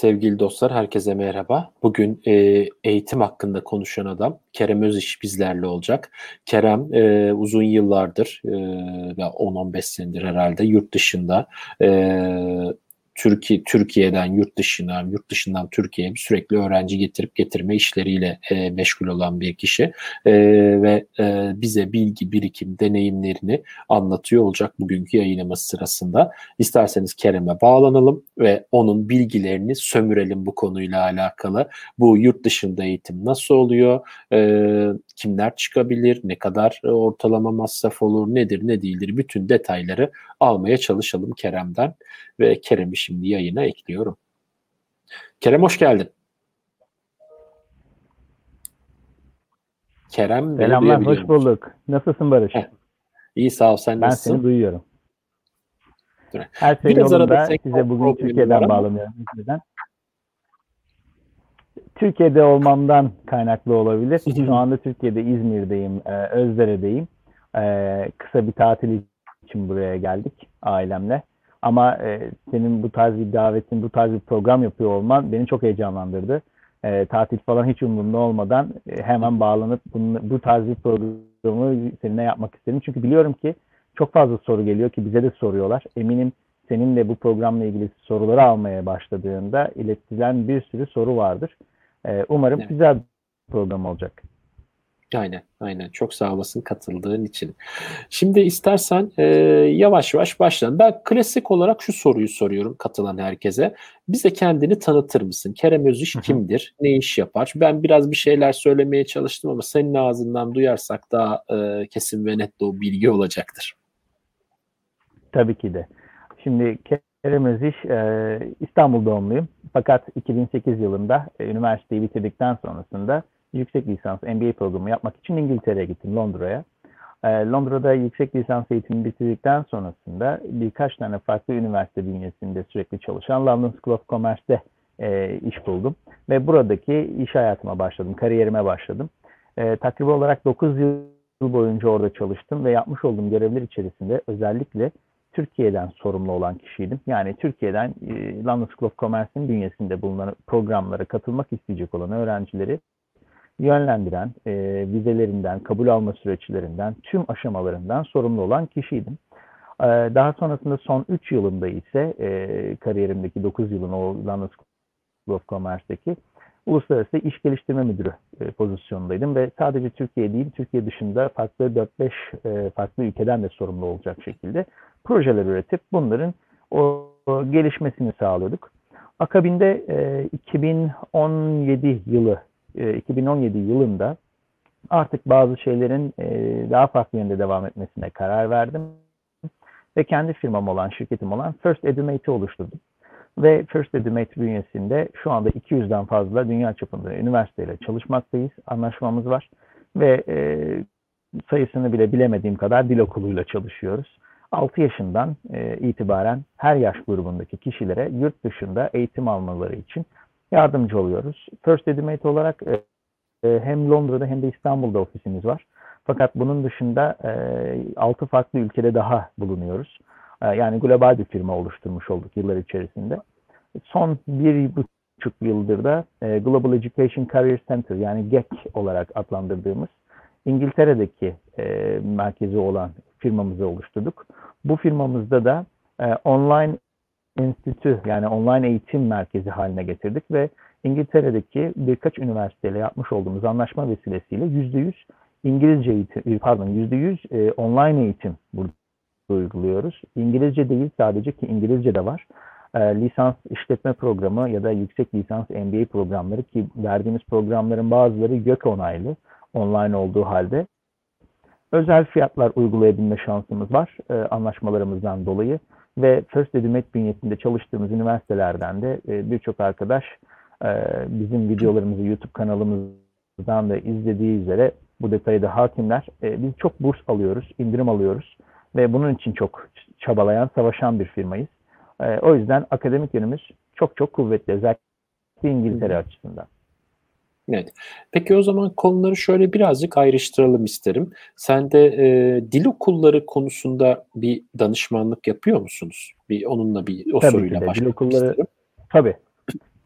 Sevgili dostlar, herkese merhaba. Bugün e, eğitim hakkında konuşan adam Kerem Öziş bizlerle olacak. Kerem e, uzun yıllardır, e, 10-15 senedir herhalde yurt dışında e, Türkiye Türkiye'den yurt dışına, yurt dışından Türkiye'ye sürekli öğrenci getirip getirme işleriyle e, meşgul olan bir kişi e, ve e, bize bilgi, birikim, deneyimlerini anlatıyor olacak bugünkü yayınımız sırasında. İsterseniz Kerem'e bağlanalım ve onun bilgilerini sömürelim bu konuyla alakalı. Bu yurt dışında eğitim nasıl oluyor? E, kimler çıkabilir? Ne kadar ortalama masraf olur? Nedir, ne değildir? Bütün detayları almaya çalışalım Kerem'den ve Kerem'i şimdi yayına ekliyorum. Kerem hoş geldin. Kerem Selamlar, hoş bulduk. Nasılsın Barış? Heh. İyi sağ ol, sen ben nasılsın? Ben seni duyuyorum. Her şey Biraz yolunda. Size bugün Türkiye'den bağlanıyorum. Neden? Türkiye'de olmamdan kaynaklı olabilir. Şu anda Türkiye'de İzmir'deyim, e, Özdere'deyim. E, kısa bir tatil için buraya geldik ailemle. Ama e, senin bu tarz bir davetin, bu tarz bir program yapıyor olman beni çok heyecanlandırdı. E, tatil falan hiç umurumda olmadan e, hemen bağlanıp bunu, bu tarz bir programı seninle yapmak istedim. Çünkü biliyorum ki çok fazla soru geliyor ki bize de soruyorlar. Eminim senin de bu programla ilgili soruları almaya başladığında iletilen bir sürü soru vardır. E, umarım evet. güzel bir program olacak. Aynen, aynen. Çok sağ olasın katıldığın için. Şimdi istersen e, yavaş yavaş başlayalım. Ben klasik olarak şu soruyu soruyorum katılan herkese. Bize kendini tanıtır mısın? Kerem Özüş kimdir? Ne iş yapar? Ben biraz bir şeyler söylemeye çalıştım ama senin ağzından duyarsak daha e, kesin ve net de o bilgi olacaktır. Tabii ki de. Şimdi Kerem Özüş e, İstanbul doğumluyum. Fakat 2008 yılında e, üniversiteyi bitirdikten sonrasında yüksek lisans MBA programı yapmak için İngiltere'ye gittim Londra'ya. E, Londra'da yüksek lisans eğitimi bitirdikten sonrasında birkaç tane farklı üniversite bünyesinde sürekli çalışan London School of Commerce'de e, iş buldum. Ve buradaki iş hayatıma başladım, kariyerime başladım. E, takribi olarak 9 yıl boyunca orada çalıştım ve yapmış olduğum görevler içerisinde özellikle Türkiye'den sorumlu olan kişiydim. Yani Türkiye'den e, London School of Commerce'in bünyesinde bulunan programlara katılmak isteyecek olan öğrencileri yönlendiren, e, vizelerinden, kabul alma süreçlerinden, tüm aşamalarından sorumlu olan kişiydim. E, daha sonrasında son 3 yılında ise e, kariyerimdeki 9 yılın o London School of Commerce'deki Uluslararası İş Geliştirme Müdürü e, pozisyonundaydım ve sadece Türkiye değil, Türkiye dışında farklı 4-5 e, farklı ülkeden de sorumlu olacak şekilde projeler üretip bunların o, o gelişmesini sağlıyorduk. Akabinde e, 2017 yılı 2017 e, yılında artık bazı şeylerin e, daha farklı yönde devam etmesine karar verdim. Ve kendi firmam olan, şirketim olan First Edumate'i oluşturdum. Ve First Edumate bünyesinde şu anda 200'den fazla dünya çapında üniversiteyle çalışmaktayız. Anlaşmamız var. Ve e, sayısını bile bilemediğim kadar dil okuluyla çalışıyoruz. 6 yaşından itibaren her yaş grubundaki kişilere yurt dışında eğitim almaları için yardımcı oluyoruz. First Edumate olarak e, e, hem Londra'da hem de İstanbul'da ofisimiz var. Fakat bunun dışında e, 6 farklı ülkede daha bulunuyoruz. E, yani global bir firma oluşturmuş olduk yıllar içerisinde. Son bir buçuk yıldır da e, Global Education Career Center yani GEC olarak adlandırdığımız İngiltere'deki e, merkezi olan firmamızı oluşturduk. Bu firmamızda da e, online enstitü yani online eğitim merkezi haline getirdik ve İngiltere'deki birkaç üniversiteyle yapmış olduğumuz anlaşma vesilesiyle %100 İngilizce eğitim, e, pardon %100 e, online eğitim burada uyguluyoruz. İngilizce değil sadece ki İngilizce de var. E, lisans işletme programı ya da yüksek lisans MBA programları ki verdiğimiz programların bazıları gök onaylı online olduğu halde özel fiyatlar uygulayabilme şansımız var e, anlaşmalarımızdan dolayı ve First Edumet bünyesinde çalıştığımız üniversitelerden de e, birçok arkadaş e, bizim videolarımızı YouTube kanalımızdan da izlediği üzere bu detayı da hakimler. E, biz çok burs alıyoruz, indirim alıyoruz ve bunun için çok çabalayan, savaşan bir firmayız. E, o yüzden akademik yönümüz çok çok kuvvetli özellikle İngiltere açısından. Evet. Peki o zaman konuları şöyle birazcık ayrıştıralım isterim. Sen de e, dil okulları konusunda bir danışmanlık yapıyor musunuz? Bir onunla bir o tabii soruyla başlamak Dil okulları, isterim. Tabii.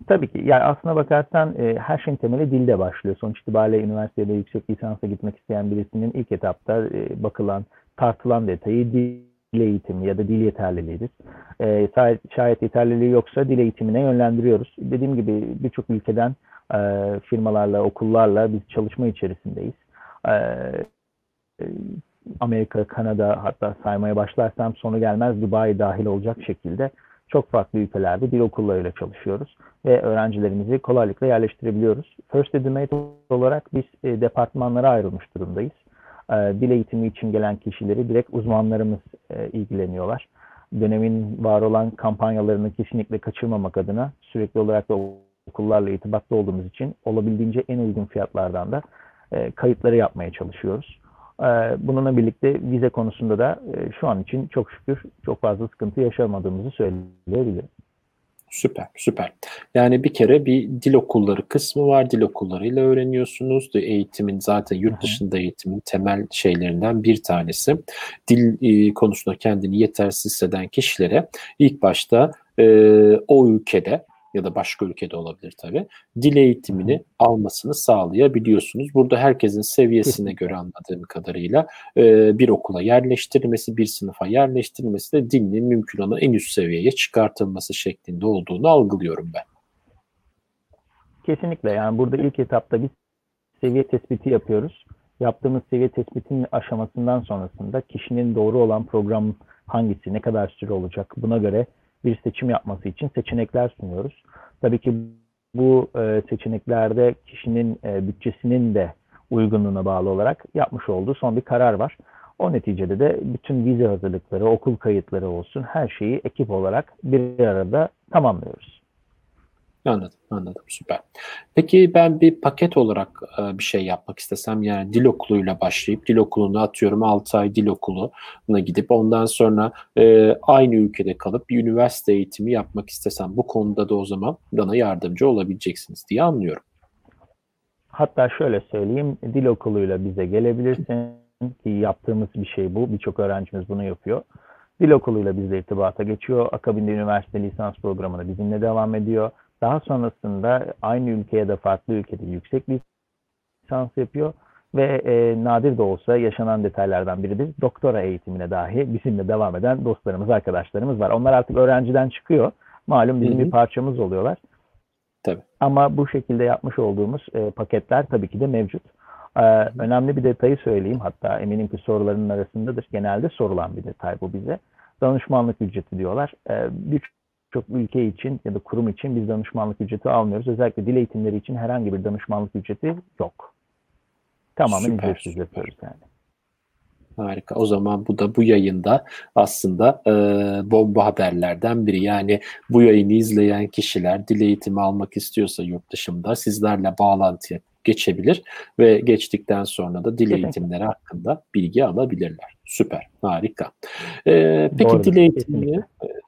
Tabii ki. Yani aslına bakarsan e, her şeyin temeli dilde başlıyor. Sonuç itibariyle üniversitede yüksek lisansa gitmek isteyen birisinin ilk etapta e, bakılan, tartılan detayı dil eğitimi ya da dil yeterliliğidir. E, şayet yeterliliği yoksa dil eğitimine yönlendiriyoruz. Dediğim gibi birçok ülkeden e, firmalarla, okullarla biz çalışma içerisindeyiz. E, e Amerika, Kanada hatta saymaya başlarsam sonu gelmez Dubai dahil olacak şekilde çok farklı ülkelerde dil okullarıyla çalışıyoruz ve öğrencilerimizi kolaylıkla yerleştirebiliyoruz. First Educate olarak biz departmanlara ayrılmış durumdayız. E, dil eğitimi için gelen kişileri direkt uzmanlarımız ilgileniyorlar. Dönemin var olan kampanyalarını kesinlikle kaçırmamak adına sürekli olarak da okullarla irtibatlı olduğumuz için olabildiğince en uygun fiyatlardan da e, kayıtları yapmaya çalışıyoruz. Ee, bununla birlikte vize konusunda da e, şu an için çok şükür çok fazla sıkıntı yaşamadığımızı söyleyebilirim. Süper, süper. Yani bir kere bir dil okulları kısmı var. Dil okullarıyla öğreniyorsunuz. Eğitimin zaten yurt dışında eğitimin temel şeylerinden bir tanesi. Dil e, konusunda kendini yetersiz hisseden kişilere ilk başta e, o ülkede ya da başka ülkede olabilir tabii. Dil eğitimini almasını sağlayabiliyorsunuz. Burada herkesin seviyesine göre anladığım kadarıyla e, bir okula yerleştirilmesi, bir sınıfa yerleştirilmesi de dilin mümkün olan en üst seviyeye çıkartılması şeklinde olduğunu algılıyorum ben. Kesinlikle yani burada ilk etapta bir seviye tespiti yapıyoruz. Yaptığımız seviye tespitinin aşamasından sonrasında kişinin doğru olan program hangisi, ne kadar süre olacak buna göre bir seçim yapması için seçenekler sunuyoruz. Tabii ki bu e, seçeneklerde kişinin e, bütçesinin de uygunluğuna bağlı olarak yapmış olduğu son bir karar var. O neticede de bütün vize hazırlıkları, okul kayıtları olsun her şeyi ekip olarak bir arada tamamlıyoruz. Anladım, anladım. Süper. Peki ben bir paket olarak e, bir şey yapmak istesem yani dil okuluyla başlayıp dil okuluna atıyorum 6 ay dil okuluna gidip ondan sonra e, aynı ülkede kalıp bir üniversite eğitimi yapmak istesem bu konuda da o zaman bana yardımcı olabileceksiniz diye anlıyorum. Hatta şöyle söyleyeyim dil okuluyla bize gelebilirsin ki yaptığımız bir şey bu. Birçok öğrencimiz bunu yapıyor. Dil okuluyla bizle irtibata geçiyor. Akabinde üniversite lisans programına bizimle devam ediyor. Daha sonrasında aynı ülke ya da farklı ülkede yüksek lisans yapıyor ve e, nadir de olsa yaşanan detaylardan biridir. Doktora eğitimine dahi bizimle devam eden dostlarımız, arkadaşlarımız var. Onlar artık öğrenciden çıkıyor. Malum bizim Hı-hı. bir parçamız oluyorlar. Tabii. Ama bu şekilde yapmış olduğumuz e, paketler tabii ki de mevcut. Ee, önemli bir detayı söyleyeyim. Hatta eminim ki soruların arasındadır. Genelde sorulan bir detay bu bize. Danışmanlık ücreti diyorlar. Ee, bir çok ülke için ya da kurum için biz danışmanlık ücreti almıyoruz. Özellikle dil eğitimleri için herhangi bir danışmanlık ücreti yok. Tamamen süper, ücretsiz süper. yapıyoruz yani. Harika. O zaman bu da bu yayında aslında e, bomba haberlerden biri. Yani bu yayını izleyen kişiler dil eğitimi almak istiyorsa yurt dışında sizlerle bağlantıya geçebilir ve geçtikten sonra da dil eğitimleri hakkında bilgi alabilirler. Süper. Harika. E, peki Doğru, dil eğitimini kesinlikle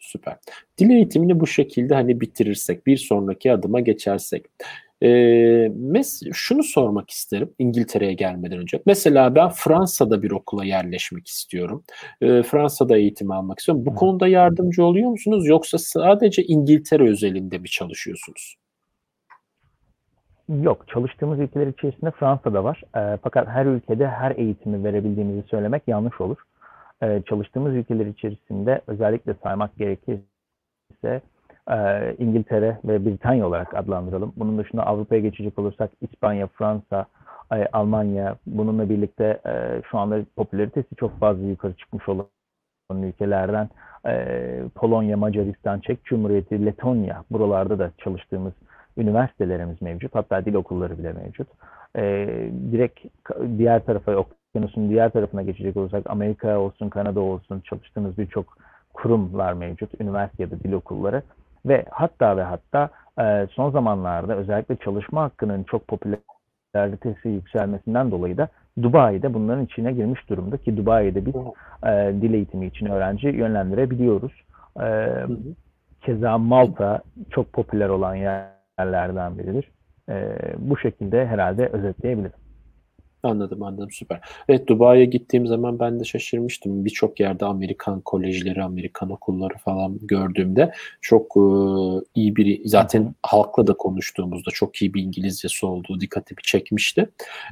Süper. Dil eğitimini bu şekilde hani bitirirsek, bir sonraki adıma geçersek. Ee, mes şunu sormak isterim İngiltere'ye gelmeden önce. Mesela ben Fransa'da bir okula yerleşmek istiyorum. Ee, Fransa'da eğitim almak istiyorum. Bu konuda yardımcı oluyor musunuz yoksa sadece İngiltere özelinde mi çalışıyorsunuz? Yok, çalıştığımız ülkeler içerisinde Fransa'da var. E, fakat her ülkede her eğitimi verebildiğimizi söylemek yanlış olur e, çalıştığımız ülkeler içerisinde özellikle saymak gerekirse e, İngiltere ve Britanya olarak adlandıralım. Bunun dışında Avrupa'ya geçecek olursak İspanya, Fransa, e, Almanya bununla birlikte şu anda popülaritesi çok fazla yukarı çıkmış olan ülkelerden Polonya, Macaristan, Çek Cumhuriyeti, Letonya buralarda da çalıştığımız üniversitelerimiz mevcut. Hatta dil okulları bile mevcut. E, direkt diğer tarafa okyanusun diğer tarafına geçecek olursak Amerika olsun, Kanada olsun çalıştığımız birçok kurumlar mevcut. Üniversite ya da dil okulları. Ve hatta ve hatta e, son zamanlarda özellikle çalışma hakkının çok popülaritesi yükselmesinden dolayı da Dubai'de bunların içine girmiş durumda ki Dubai'de biz e, dil eğitimi için öğrenci yönlendirebiliyoruz. E, keza Malta çok popüler olan yerlerden biridir. E, bu şekilde herhalde özetleyebilirim. Anladım anladım süper. Evet Dubai'ye gittiğim zaman ben de şaşırmıştım. Birçok yerde Amerikan kolejleri, Amerikan okulları falan gördüğümde çok e, iyi bir zaten halkla da konuştuğumuzda çok iyi bir İngilizcesi olduğu dikkatimi çekmişti.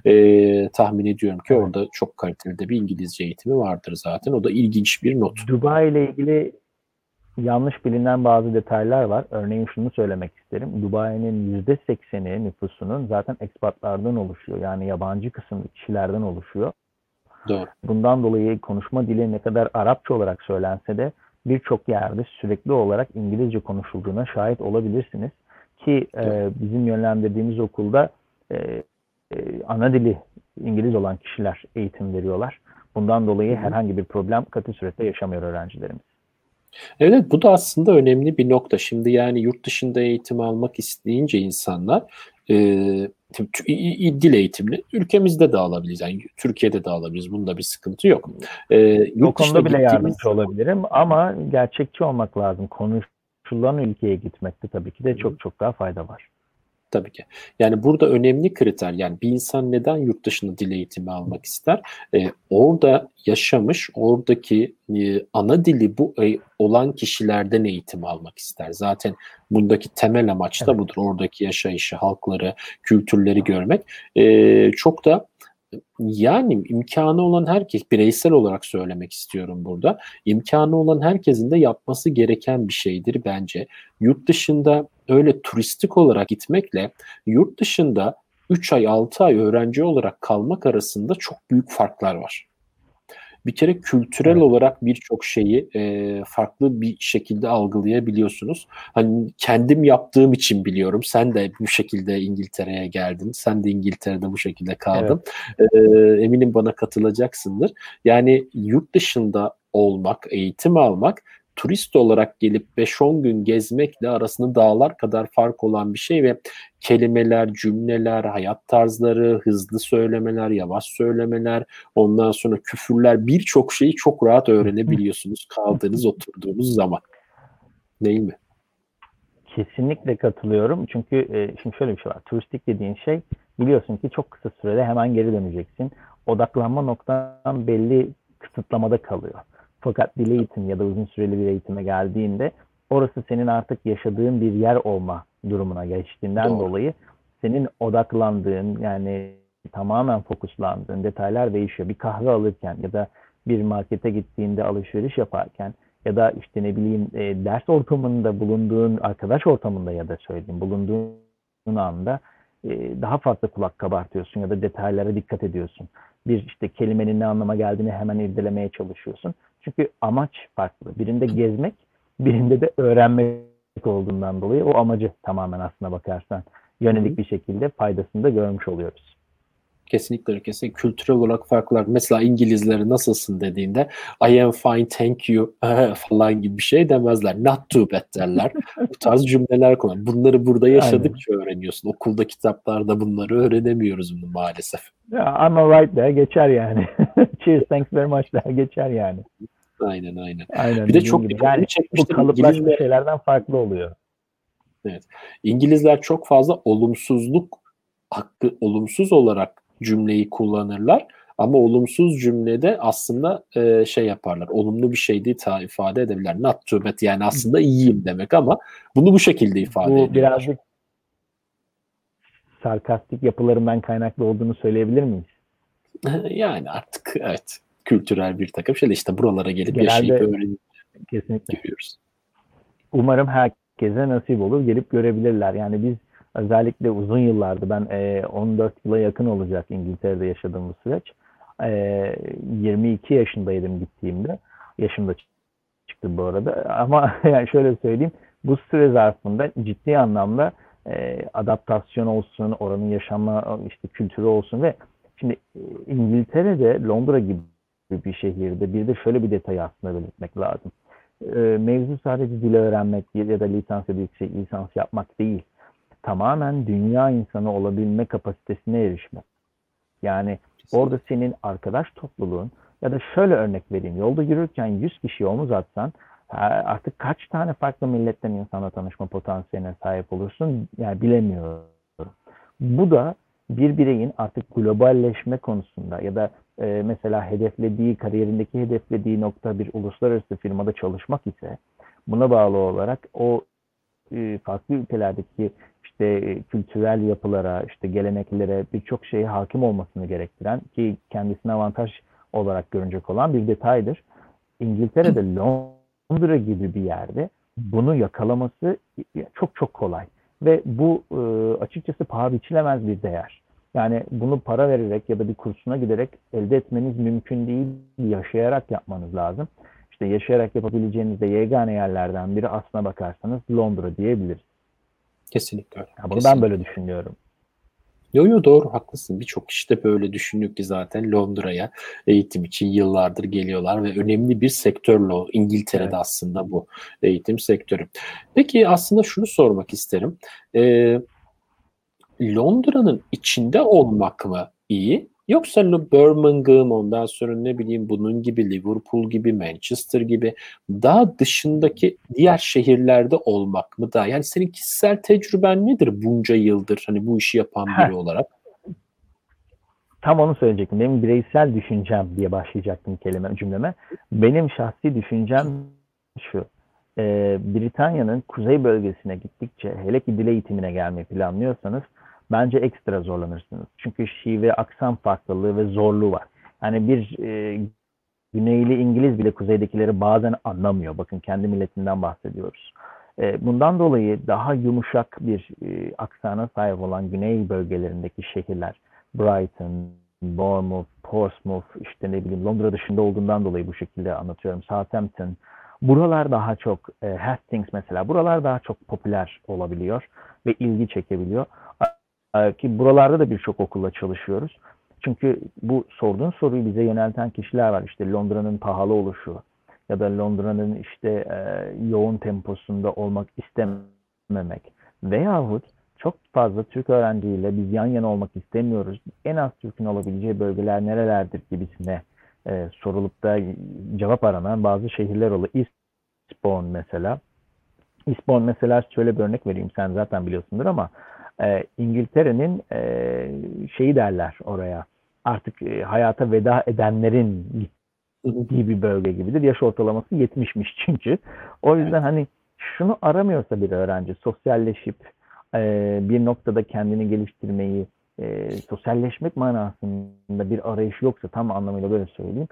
E, tahmin ediyorum ki orada çok kaliteli de bir İngilizce eğitimi vardır zaten. O da ilginç bir not. Dubai ile ilgili yanlış bilinen bazı detaylar var. Örneğin şunu söylemek isterim. Dubai'nin %80'i nüfusunun zaten ekspatlardan oluşuyor. Yani yabancı kısım kişilerden oluşuyor. Doğru. Bundan dolayı konuşma dili ne kadar Arapça olarak söylense de birçok yerde sürekli olarak İngilizce konuşulduğuna şahit olabilirsiniz. Ki e, bizim yönlendirdiğimiz okulda e, e, ana dili İngiliz olan kişiler eğitim veriyorlar. Bundan dolayı herhangi bir problem katı surette yaşamıyor öğrencilerimiz. Evet bu da aslında önemli bir nokta. Şimdi yani yurt dışında eğitim almak isteyince insanlar e, dil eğitimini ülkemizde de alabiliriz. Yani Türkiye'de de alabiliriz. Bunda bir sıkıntı yok. E, yurt o konuda bile yardımcı olabilirim ama gerçekçi olmak lazım. Konuşulan ülkeye gitmekte tabii ki de çok çok daha fayda var. Tabii ki. Yani burada önemli kriter yani bir insan neden yurt dışında dil eğitimi almak ister? Ee, orada yaşamış, oradaki e, ana dili bu e, olan kişilerden eğitim almak ister. Zaten bundaki temel amaç da budur. Oradaki yaşayışı, halkları, kültürleri görmek. Ee, çok da yani imkanı olan herkes, bireysel olarak söylemek istiyorum burada. İmkanı olan herkesin de yapması gereken bir şeydir bence. Yurt dışında öyle turistik olarak gitmekle yurt dışında 3 ay 6 ay öğrenci olarak kalmak arasında çok büyük farklar var bir kere kültürel evet. olarak birçok şeyi e, farklı bir şekilde algılayabiliyorsunuz. Hani kendim yaptığım için biliyorum. Sen de bu şekilde İngiltere'ye geldin. Sen de İngiltere'de bu şekilde kaldın. Evet. E, eminim bana katılacaksındır. Yani yurt dışında olmak, eğitim almak turist olarak gelip 5-10 gün gezmekle arasında dağlar kadar fark olan bir şey ve kelimeler, cümleler, hayat tarzları, hızlı söylemeler, yavaş söylemeler, ondan sonra küfürler birçok şeyi çok rahat öğrenebiliyorsunuz kaldığınız, oturduğunuz zaman. Değil mi? Kesinlikle katılıyorum. Çünkü e, şimdi şöyle bir şey var. Turistik dediğin şey biliyorsun ki çok kısa sürede hemen geri döneceksin. Odaklanma noktan belli kısıtlamada kalıyor. Fakat dil eğitim ya da uzun süreli bir eğitime geldiğinde orası senin artık yaşadığın bir yer olma durumuna geçtiğinden Doğru. dolayı senin odaklandığın yani tamamen fokuslandığın detaylar değişiyor. Bir kahve alırken ya da bir markete gittiğinde alışveriş yaparken ya da işte ne bileyim e, ders ortamında bulunduğun arkadaş ortamında ya da söyleyeyim bulunduğun anda e, daha fazla kulak kabartıyorsun ya da detaylara dikkat ediyorsun. Bir işte kelimenin ne anlama geldiğini hemen irdelemeye çalışıyorsun. Çünkü amaç farklı. Birinde gezmek, birinde de öğrenmek olduğundan dolayı o amacı tamamen aslına bakarsan yönelik bir şekilde faydasını da görmüş oluyoruz. Kesinlikle kesinlikle kültürel olarak farklar. Mesela İngilizleri nasılsın dediğinde I am fine thank you falan gibi bir şey demezler. Not too bad derler. Bu tarz cümleler kullan. Bunları burada yaşadıkça Aynen. öğreniyorsun. Okulda kitaplarda bunları öğrenemiyoruz bunu maalesef. Ya, I'm alright der geçer yani. Cheers thanks very much der geçer yani. Aynen aynen. aynen bir de çok gibi. yani bu kalıplaşma İngilizler... şeylerden farklı oluyor. Evet. İngilizler çok fazla olumsuzluk hakkı olumsuz olarak cümleyi kullanırlar. Ama olumsuz cümlede aslında e, şey yaparlar. Olumlu bir şey değil ta ifade edebilirler. Not too bad yani aslında iyiyim demek ama bunu bu şekilde ifade bu ediyorlar. birazcık sarkastik yapılarından kaynaklı olduğunu söyleyebilir miyiz? yani artık evet kültürel bir takım şeyler işte buralara gelip Genelde, yaşayıp öğrenip kesinlikle. görüyoruz. Umarım herkese nasip olur gelip görebilirler. Yani biz özellikle uzun yıllardı ben e, 14 yıla yakın olacak İngiltere'de yaşadığım bu süreç. E, 22 yaşındaydım gittiğimde. Yaşımda çıktı bu arada. Ama yani şöyle söyleyeyim bu süre zarfında ciddi anlamda e, adaptasyon olsun, oranın yaşama işte kültürü olsun ve şimdi e, İngiltere'de Londra gibi bir şehirde bir de şöyle bir detayı aslında belirtmek lazım. E, mevzu sadece dil öğrenmek ya da lisans ya da yüksek lisans yapmak değil. Tamamen dünya insanı olabilme kapasitesine erişmek. Yani orada senin arkadaş topluluğun ya da şöyle örnek vereyim. Yolda yürürken 100 kişi omuz atsan artık kaç tane farklı milletten insanla tanışma potansiyeline sahip olursun yani bilemiyorum. Bu da bir bireyin artık globalleşme konusunda ya da e, mesela hedeflediği, kariyerindeki hedeflediği nokta bir uluslararası firmada çalışmak ise buna bağlı olarak o e, farklı ülkelerdeki işte e, kültürel yapılara, işte geleneklere birçok şeye hakim olmasını gerektiren ki kendisine avantaj olarak görünecek olan bir detaydır. İngiltere'de Londra gibi bir yerde bunu yakalaması çok çok kolay ve bu e, açıkçası paha biçilemez bir değer. Yani bunu para vererek ya da bir kursuna giderek elde etmeniz mümkün değil. Yaşayarak yapmanız lazım. İşte yaşayarak yapabileceğiniz de yegane yerlerden biri aslına bakarsanız Londra diyebiliriz. Kesinlikle öyle. Ya bunu Kesinlikle. ben böyle düşünüyorum. Yo yo doğru haklısın. Birçok kişi de böyle düşünüyor ki zaten Londra'ya eğitim için yıllardır geliyorlar ve önemli bir sektör lo İngiltere'de evet. aslında bu eğitim sektörü. Peki aslında şunu sormak isterim. Ee, Londra'nın içinde olmak mı iyi Yoksa Birmingham ondan sonra ne bileyim bunun gibi Liverpool gibi Manchester gibi daha dışındaki diğer şehirlerde olmak mı da? Yani senin kişisel tecrüben nedir bunca yıldır hani bu işi yapan biri olarak? Tam onu söyleyecektim. Benim bireysel düşüncem diye başlayacaktım kelime cümleme. Benim şahsi düşüncem şu. E, Britanya'nın kuzey bölgesine gittikçe hele ki dil eğitimine gelmeyi planlıyorsanız bence ekstra zorlanırsınız. Çünkü şive, aksan farklılığı ve zorluğu var. Yani bir e, Güneyli İngiliz bile kuzeydekileri bazen anlamıyor. Bakın kendi milletinden bahsediyoruz. E, bundan dolayı daha yumuşak bir e, aksana sahip olan güney bölgelerindeki şehirler, Brighton, Bournemouth, Portsmouth, işte ne bileyim Londra dışında olduğundan dolayı bu şekilde anlatıyorum. Southampton, buralar daha çok, e, Hastings mesela, buralar daha çok popüler olabiliyor ve ilgi çekebiliyor. Ee, ki buralarda da birçok okulla çalışıyoruz. Çünkü bu sorduğun soruyu bize yönelten kişiler var. İşte Londra'nın pahalı oluşu ya da Londra'nın işte e, yoğun temposunda olmak istememek veyahut çok fazla Türk öğrenciyle biz yan yana olmak istemiyoruz. En az Türk'ün olabileceği bölgeler nerelerdir gibisine e, sorulup da cevap aranan bazı şehirler oluyor. Eastbourne mesela. Eastbourne mesela şöyle bir örnek vereyim sen zaten biliyorsundur ama e, İngiltere'nin e, şeyi derler oraya artık e, hayata veda edenlerin gittiği bir bölge gibidir. Yaş ortalaması 70'miş çünkü. O yüzden hani şunu aramıyorsa bir öğrenci sosyalleşip e, bir noktada kendini geliştirmeyi e, sosyalleşmek manasında bir arayış yoksa tam anlamıyla böyle söyleyeyim.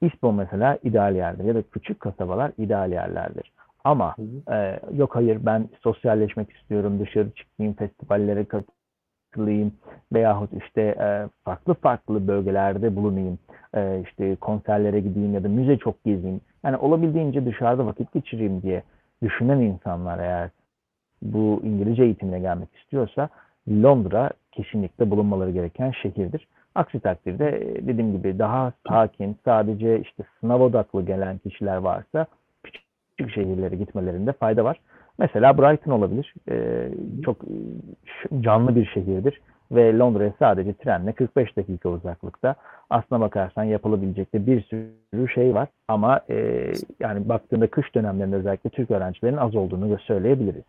İSPO mesela ideal yerdir ya da küçük kasabalar ideal yerlerdir. Ama e, yok hayır ben sosyalleşmek istiyorum, dışarı çıkayım, festivallere katılayım veyahut işte e, farklı farklı bölgelerde bulunayım, e, işte konserlere gideyim ya da müze çok gezeyim. Yani olabildiğince dışarıda vakit geçireyim diye düşünen insanlar eğer bu İngilizce eğitimine gelmek istiyorsa Londra kesinlikle bulunmaları gereken şehirdir. Aksi takdirde dediğim gibi daha sakin, sadece işte sınav odaklı gelen kişiler varsa küçük şehirlere gitmelerinde fayda var. Mesela Brighton olabilir. Ee, çok canlı bir şehirdir ve Londra'ya sadece trenle 45 dakika uzaklıkta. Aslına bakarsan yapılabilecek de bir sürü şey var ama e, yani baktığında kış dönemlerinde özellikle Türk öğrencilerin az olduğunu da söyleyebiliriz.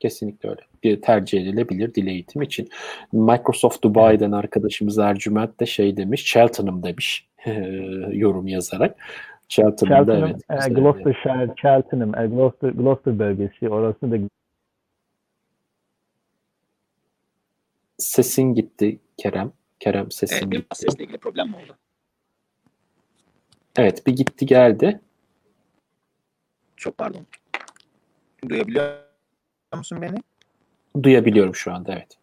Kesinlikle öyle. Bir tercih edilebilir dil eğitimi için. Microsoft Dubai'den arkadaşımız Ercüment de şey demiş, Cheltenham demiş yorum yazarak. Cheltenham'da Cheltenham, evet. E, Gloucestershire, Cheltenham, e, Gloucester, Gloucester bölgesi. Orası da Sesin gitti Kerem. Kerem sesin evet, gitti. Sesle ilgili problem mi oldu? Evet bir gitti geldi. Çok pardon. Duyabiliyor musun beni? Duyabiliyorum şu anda evet.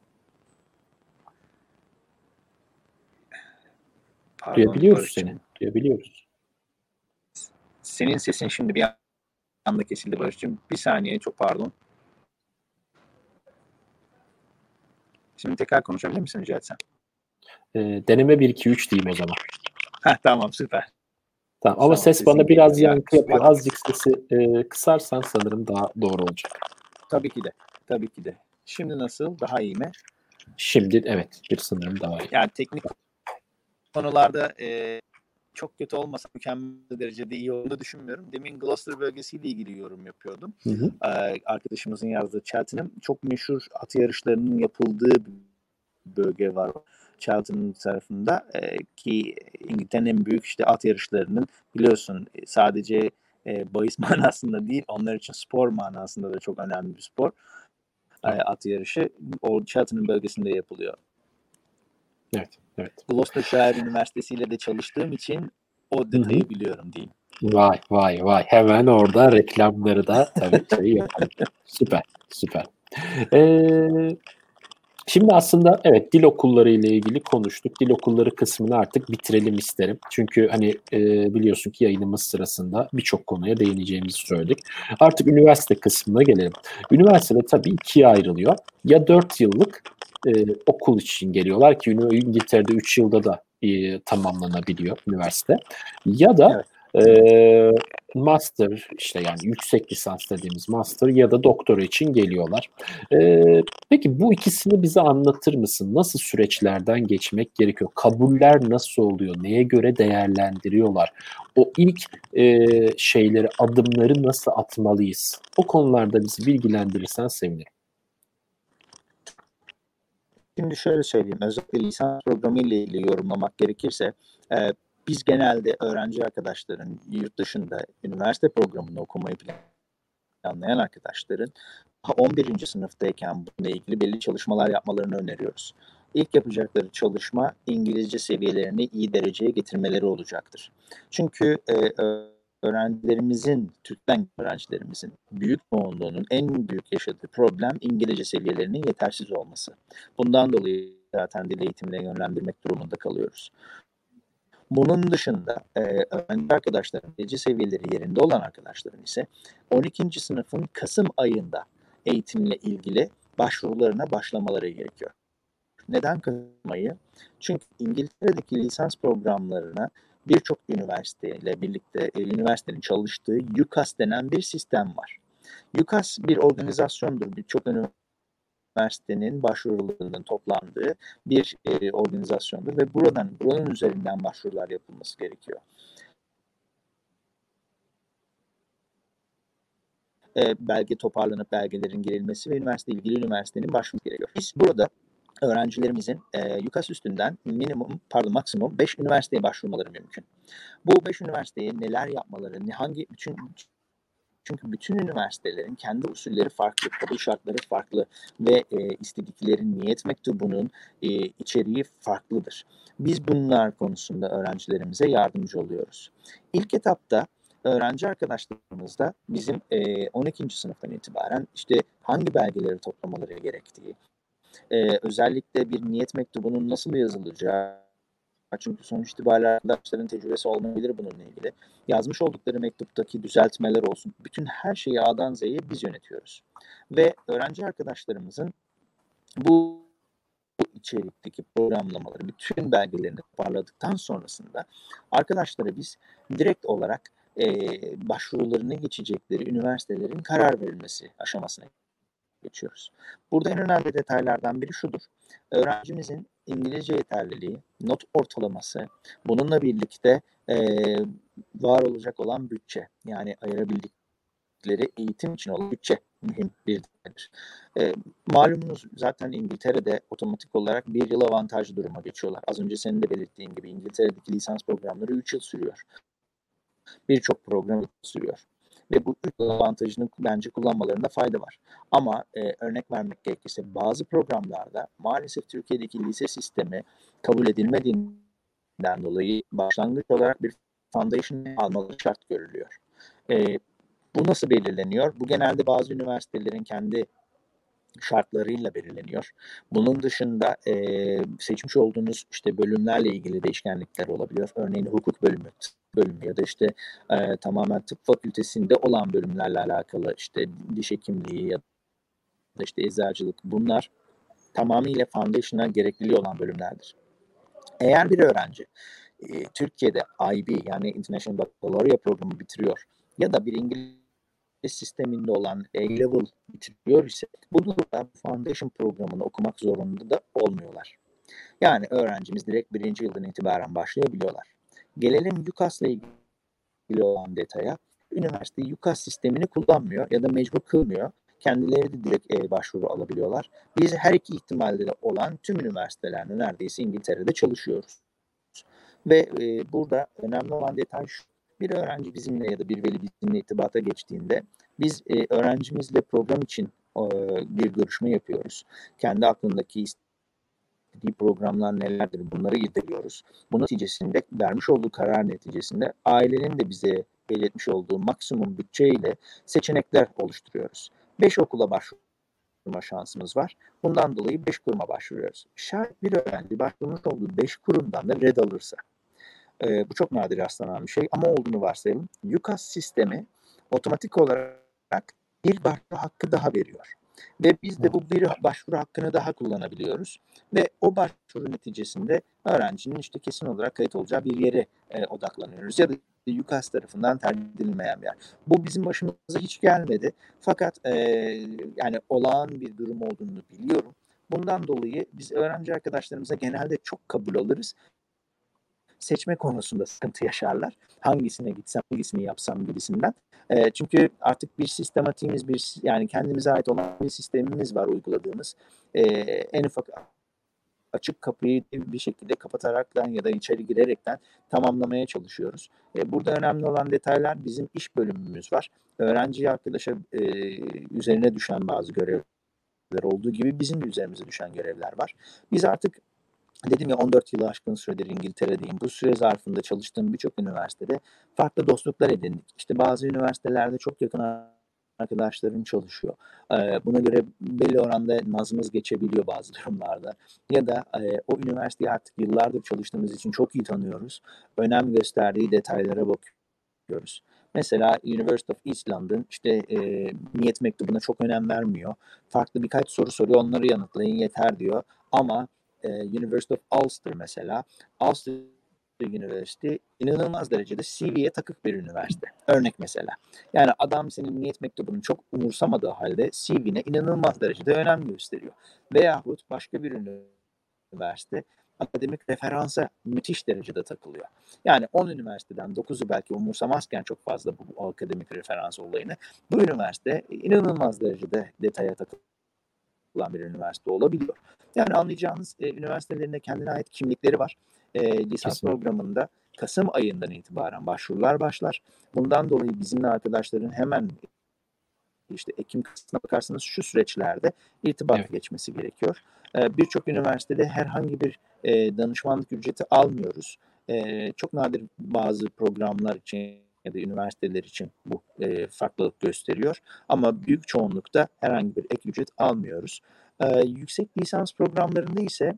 Pardon, Duyabiliyoruz seni. Duyabiliyoruz. Senin sesin şimdi bir anda kesildi Barış'cığım. Bir saniye çok pardon. Şimdi tekrar konuşabilir misin rica etsem? E, deneme 1-2-3 diyeyim o zaman. Heh, tamam süper. Tamam ama tamam, ses bana biraz yankı yapıyor. Azıcık sesi e, kısarsan sanırım daha doğru olacak. Tabii ki de. Tabii ki de. Şimdi nasıl? Daha iyi mi? Şimdi evet bir sanırım daha iyi. Yani teknik konularda e, çok kötü olmasa mükemmel derecede iyi olduğunu düşünmüyorum. Demin Gloucester bölgesiyle ilgili yorum yapıyordum. Hı hı. Ee, arkadaşımızın yazdığı Cheltenham çok meşhur at yarışlarının yapıldığı bölge var Charlton tarafında e, ki İngiltere'nin en büyük işte at yarışlarının biliyorsun e, sadece e, bahis manasında değil onlar için spor manasında da çok önemli bir spor. E, at yarışı o Charlton'ın bölgesinde yapılıyor. Evet, evet. Gloucestershire Üniversitesi ile de çalıştığım için o detayı Hı-hı. biliyorum diyeyim. Vay vay vay. Hemen orada reklamları da tabii tabii yapalım. süper süper. Ee, Şimdi aslında evet dil okulları ile ilgili konuştuk. Dil okulları kısmını artık bitirelim isterim. Çünkü hani e, biliyorsun ki yayınımız sırasında birçok konuya değineceğimizi söyledik. Artık üniversite kısmına gelelim. Üniversitede tabii ikiye ayrılıyor. Ya 4 yıllık e, okul için geliyorlar ki İngiltere'de 3 yılda da e, tamamlanabiliyor üniversite. Ya da evet e, master işte yani yüksek lisans dediğimiz master ya da doktora için geliyorlar. E, peki bu ikisini bize anlatır mısın? Nasıl süreçlerden geçmek gerekiyor? Kabuller nasıl oluyor? Neye göre değerlendiriyorlar? O ilk e, şeyleri, adımları nasıl atmalıyız? O konularda bizi bilgilendirirsen sevinirim. Şimdi şöyle söyleyeyim. Özellikle lisans programı ile ilgili yorumlamak gerekirse e, biz genelde öğrenci arkadaşların yurt dışında üniversite programını okumayı planlayan arkadaşların 11. sınıftayken bununla ilgili belli çalışmalar yapmalarını öneriyoruz. İlk yapacakları çalışma İngilizce seviyelerini iyi dereceye getirmeleri olacaktır. Çünkü e, öğrencilerimizin, Türkmen öğrencilerimizin büyük çoğunluğunun en büyük yaşadığı problem İngilizce seviyelerinin yetersiz olması. Bundan dolayı zaten dil eğitimine yönlendirmek durumunda kalıyoruz. Bunun dışında e, öğrenci arkadaşların gece seviyeleri yerinde olan arkadaşların ise 12. sınıfın Kasım ayında eğitimle ilgili başvurularına başlamaları gerekiyor. Neden Kasım ayı? Çünkü İngiltere'deki lisans programlarına birçok üniversiteyle birlikte e, üniversitenin çalıştığı UCAS denen bir sistem var. UCAS bir organizasyondur. Birçok üniversite üniversitenin başvurularının toplandığı bir e, organizasyondur ve buradan buranın üzerinden başvurular yapılması gerekiyor. E, belge toparlanıp belgelerin girilmesi ve üniversite ilgili üniversitenin başvurması gerekiyor. Biz burada öğrencilerimizin e, YUKAS üstünden minimum pardon maksimum 5 üniversiteye başvurmaları mümkün. Bu 5 üniversiteye neler yapmaları, hangi bütün çünkü bütün üniversitelerin kendi usulleri farklı, kabul şartları farklı ve e, istedikleri niyet mektubunun e, içeriği farklıdır. Biz bunlar konusunda öğrencilerimize yardımcı oluyoruz. İlk etapta öğrenci arkadaşlarımızda bizim e, 12. sınıftan itibaren işte hangi belgeleri toplamaları gerektiği, e, özellikle bir niyet mektubunun nasıl yazılacağı, çünkü sonuç itibariyle arkadaşların tecrübesi olmayabilir bununla ilgili. Yazmış oldukları mektuptaki düzeltmeler olsun. Bütün her şeyi A'dan Z'ye biz yönetiyoruz. Ve öğrenci arkadaşlarımızın bu içerikteki programlamaları, bütün belgelerini toparladıktan sonrasında arkadaşlara biz direkt olarak e, başvurularını geçecekleri üniversitelerin karar verilmesi aşamasına geçiyoruz. Burada en önemli detaylardan biri şudur. Öğrencimizin İngilizce yeterliliği, not ortalaması, bununla birlikte e, var olacak olan bütçe yani ayırabildikleri eğitim için olan bütçe mühim bir değerdir. E, malumunuz zaten İngiltere'de otomatik olarak bir yıl avantajlı duruma geçiyorlar. Az önce senin de belirttiğin gibi İngiltere'deki lisans programları 3 yıl sürüyor. Birçok program sürüyor ve bu üç avantajını bence kullanmalarında fayda var. Ama e, örnek vermek gerekirse bazı programlarda maalesef Türkiye'deki lise sistemi kabul edilmediğinden dolayı başlangıç olarak bir foundation almaları şart görülüyor. E, bu nasıl belirleniyor? Bu genelde bazı üniversitelerin kendi şartlarıyla belirleniyor. Bunun dışında e, seçmiş olduğunuz işte bölümlerle ilgili değişkenlikler olabiliyor. Örneğin hukuk bölümü, bölümü ya da işte e, tamamen tıp fakültesinde olan bölümlerle alakalı işte diş hekimliği ya da işte eczacılık bunlar tamamıyla foundation'a gerekliliği olan bölümlerdir. Eğer bir öğrenci e, Türkiye'de IB yani International Baccalaureate programı bitiriyor ya da bir İngiliz sisteminde olan A-Level bitiriyor ise bu durumda foundation programını okumak zorunda da olmuyorlar. Yani öğrencimiz direkt birinci yıldan itibaren başlayabiliyorlar. Gelelim UCAS'la ilgili olan detaya. Üniversite UCAS sistemini kullanmıyor ya da mecbur kılmıyor. kendileri de direkt e, başvuru alabiliyorlar. Biz her iki ihtimalde de olan tüm üniversitelerde neredeyse İngiltere'de çalışıyoruz. Ve e, burada önemli olan detay şu. Bir öğrenci bizimle ya da bir veli bizimle irtibata geçtiğinde biz e, öğrencimizle program için e, bir görüşme yapıyoruz. Kendi aklındaki istediği programlar nelerdir bunları irdeliyoruz. Bu neticesinde vermiş olduğu karar neticesinde ailenin de bize belirtmiş olduğu maksimum bütçeyle seçenekler oluşturuyoruz. 5 okula başvurma şansımız var. Bundan dolayı 5 kuruma başvuruyoruz. Şayet bir öğrenci başvurmuş olduğu 5 kurumdan da red alırsa, e, bu çok nadir rastlanan bir şey ama olduğunu varsayalım. UCAS sistemi otomatik olarak bir başvuru hakkı daha veriyor. Ve biz de bu bir başvuru hakkını daha kullanabiliyoruz. Ve o başvuru neticesinde öğrencinin işte kesin olarak kayıt olacağı bir yere e, odaklanıyoruz. Ya da UCAS tarafından tercih edilmeyen bir yer. Bu bizim başımıza hiç gelmedi. Fakat e, yani olağan bir durum olduğunu biliyorum. Bundan dolayı biz öğrenci arkadaşlarımıza genelde çok kabul alırız seçme konusunda sıkıntı yaşarlar. Hangisine gitsem, hangisini yapsam gibisinden. E, çünkü artık bir sistematiğimiz, bir yani kendimize ait olan bir sistemimiz var uyguladığımız. E, en ufak açık kapıyı bir şekilde kapataraktan ya da içeri girerekten tamamlamaya çalışıyoruz. E, burada önemli olan detaylar bizim iş bölümümüz var. Öğrenci arkadaşa e, üzerine düşen bazı görevler olduğu gibi bizim de üzerimize düşen görevler var. Biz artık Dedim ya 14 yılı aşkın süredir İngiltere'deyim. Bu süre zarfında çalıştığım birçok üniversitede farklı dostluklar edindik. İşte bazı üniversitelerde çok yakın arkadaşlarım çalışıyor. Buna göre belli oranda nazımız geçebiliyor bazı durumlarda. Ya da o üniversiteyi artık yıllardır çalıştığımız için çok iyi tanıyoruz. Önem gösterdiği detaylara bakıyoruz. Mesela University of East London işte e, niyet mektubuna çok önem vermiyor. Farklı birkaç soru soruyor onları yanıtlayın yeter diyor. Ama e, University of Ulster mesela. Ulster University inanılmaz derecede CV'ye takık bir üniversite. Örnek mesela. Yani adam senin niyet mektubunu çok umursamadığı halde CV'ne inanılmaz derecede önem gösteriyor. Veyahut başka bir üniversite akademik referansa müthiş derecede takılıyor. Yani 10 üniversiteden 9'u belki umursamazken çok fazla bu akademik referans olayını bu üniversite inanılmaz derecede detaya takılan bir üniversite olabiliyor. Yani anlayacağınız e, üniversitelerinde kendine ait kimlikleri var. E, lisans Kesinlikle. programında Kasım ayından itibaren başvurular başlar. Bundan dolayı bizimle arkadaşların hemen işte Ekim kısmına bakarsanız şu süreçlerde irtibat evet. geçmesi gerekiyor. E, Birçok üniversitede herhangi bir e, danışmanlık ücreti almıyoruz. E, çok nadir bazı programlar için ya da üniversiteler için bu e, farklılık gösteriyor. Ama büyük çoğunlukta herhangi bir ek ücret almıyoruz. E, yüksek lisans programlarında ise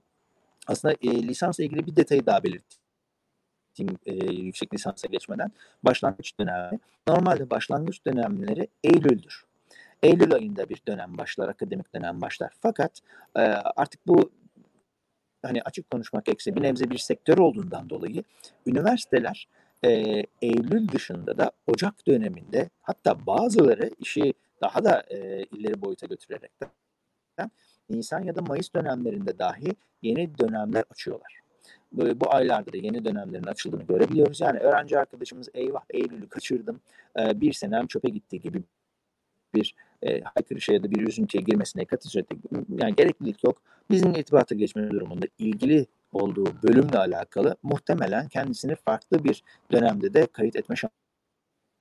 aslında e, lisansla ilgili bir detayı daha belirteyim e, yüksek lisansa geçmeden. Başlangıç dönemi. Normalde başlangıç dönemleri Eylül'dür. Eylül ayında bir dönem başlar, akademik dönem başlar. Fakat e, artık bu hani açık konuşmak gerekirse bir nebze bir sektör olduğundan dolayı üniversiteler e, Eylül dışında da Ocak döneminde hatta bazıları işi daha da e, ileri boyuta götürerek de Nisan ya da Mayıs dönemlerinde dahi yeni dönemler açıyorlar. Böyle bu aylarda da yeni dönemlerin açıldığını görebiliyoruz. Yani öğrenci arkadaşımız eyvah Eylül'ü kaçırdım, e, bir senem çöpe gitti gibi bir e, haykırışa ya da bir üzüntüye girmesine katı yani gereklilik yok. Bizim itibata geçme durumunda ilgili olduğu bölümle alakalı muhtemelen kendisini farklı bir dönemde de kayıt etme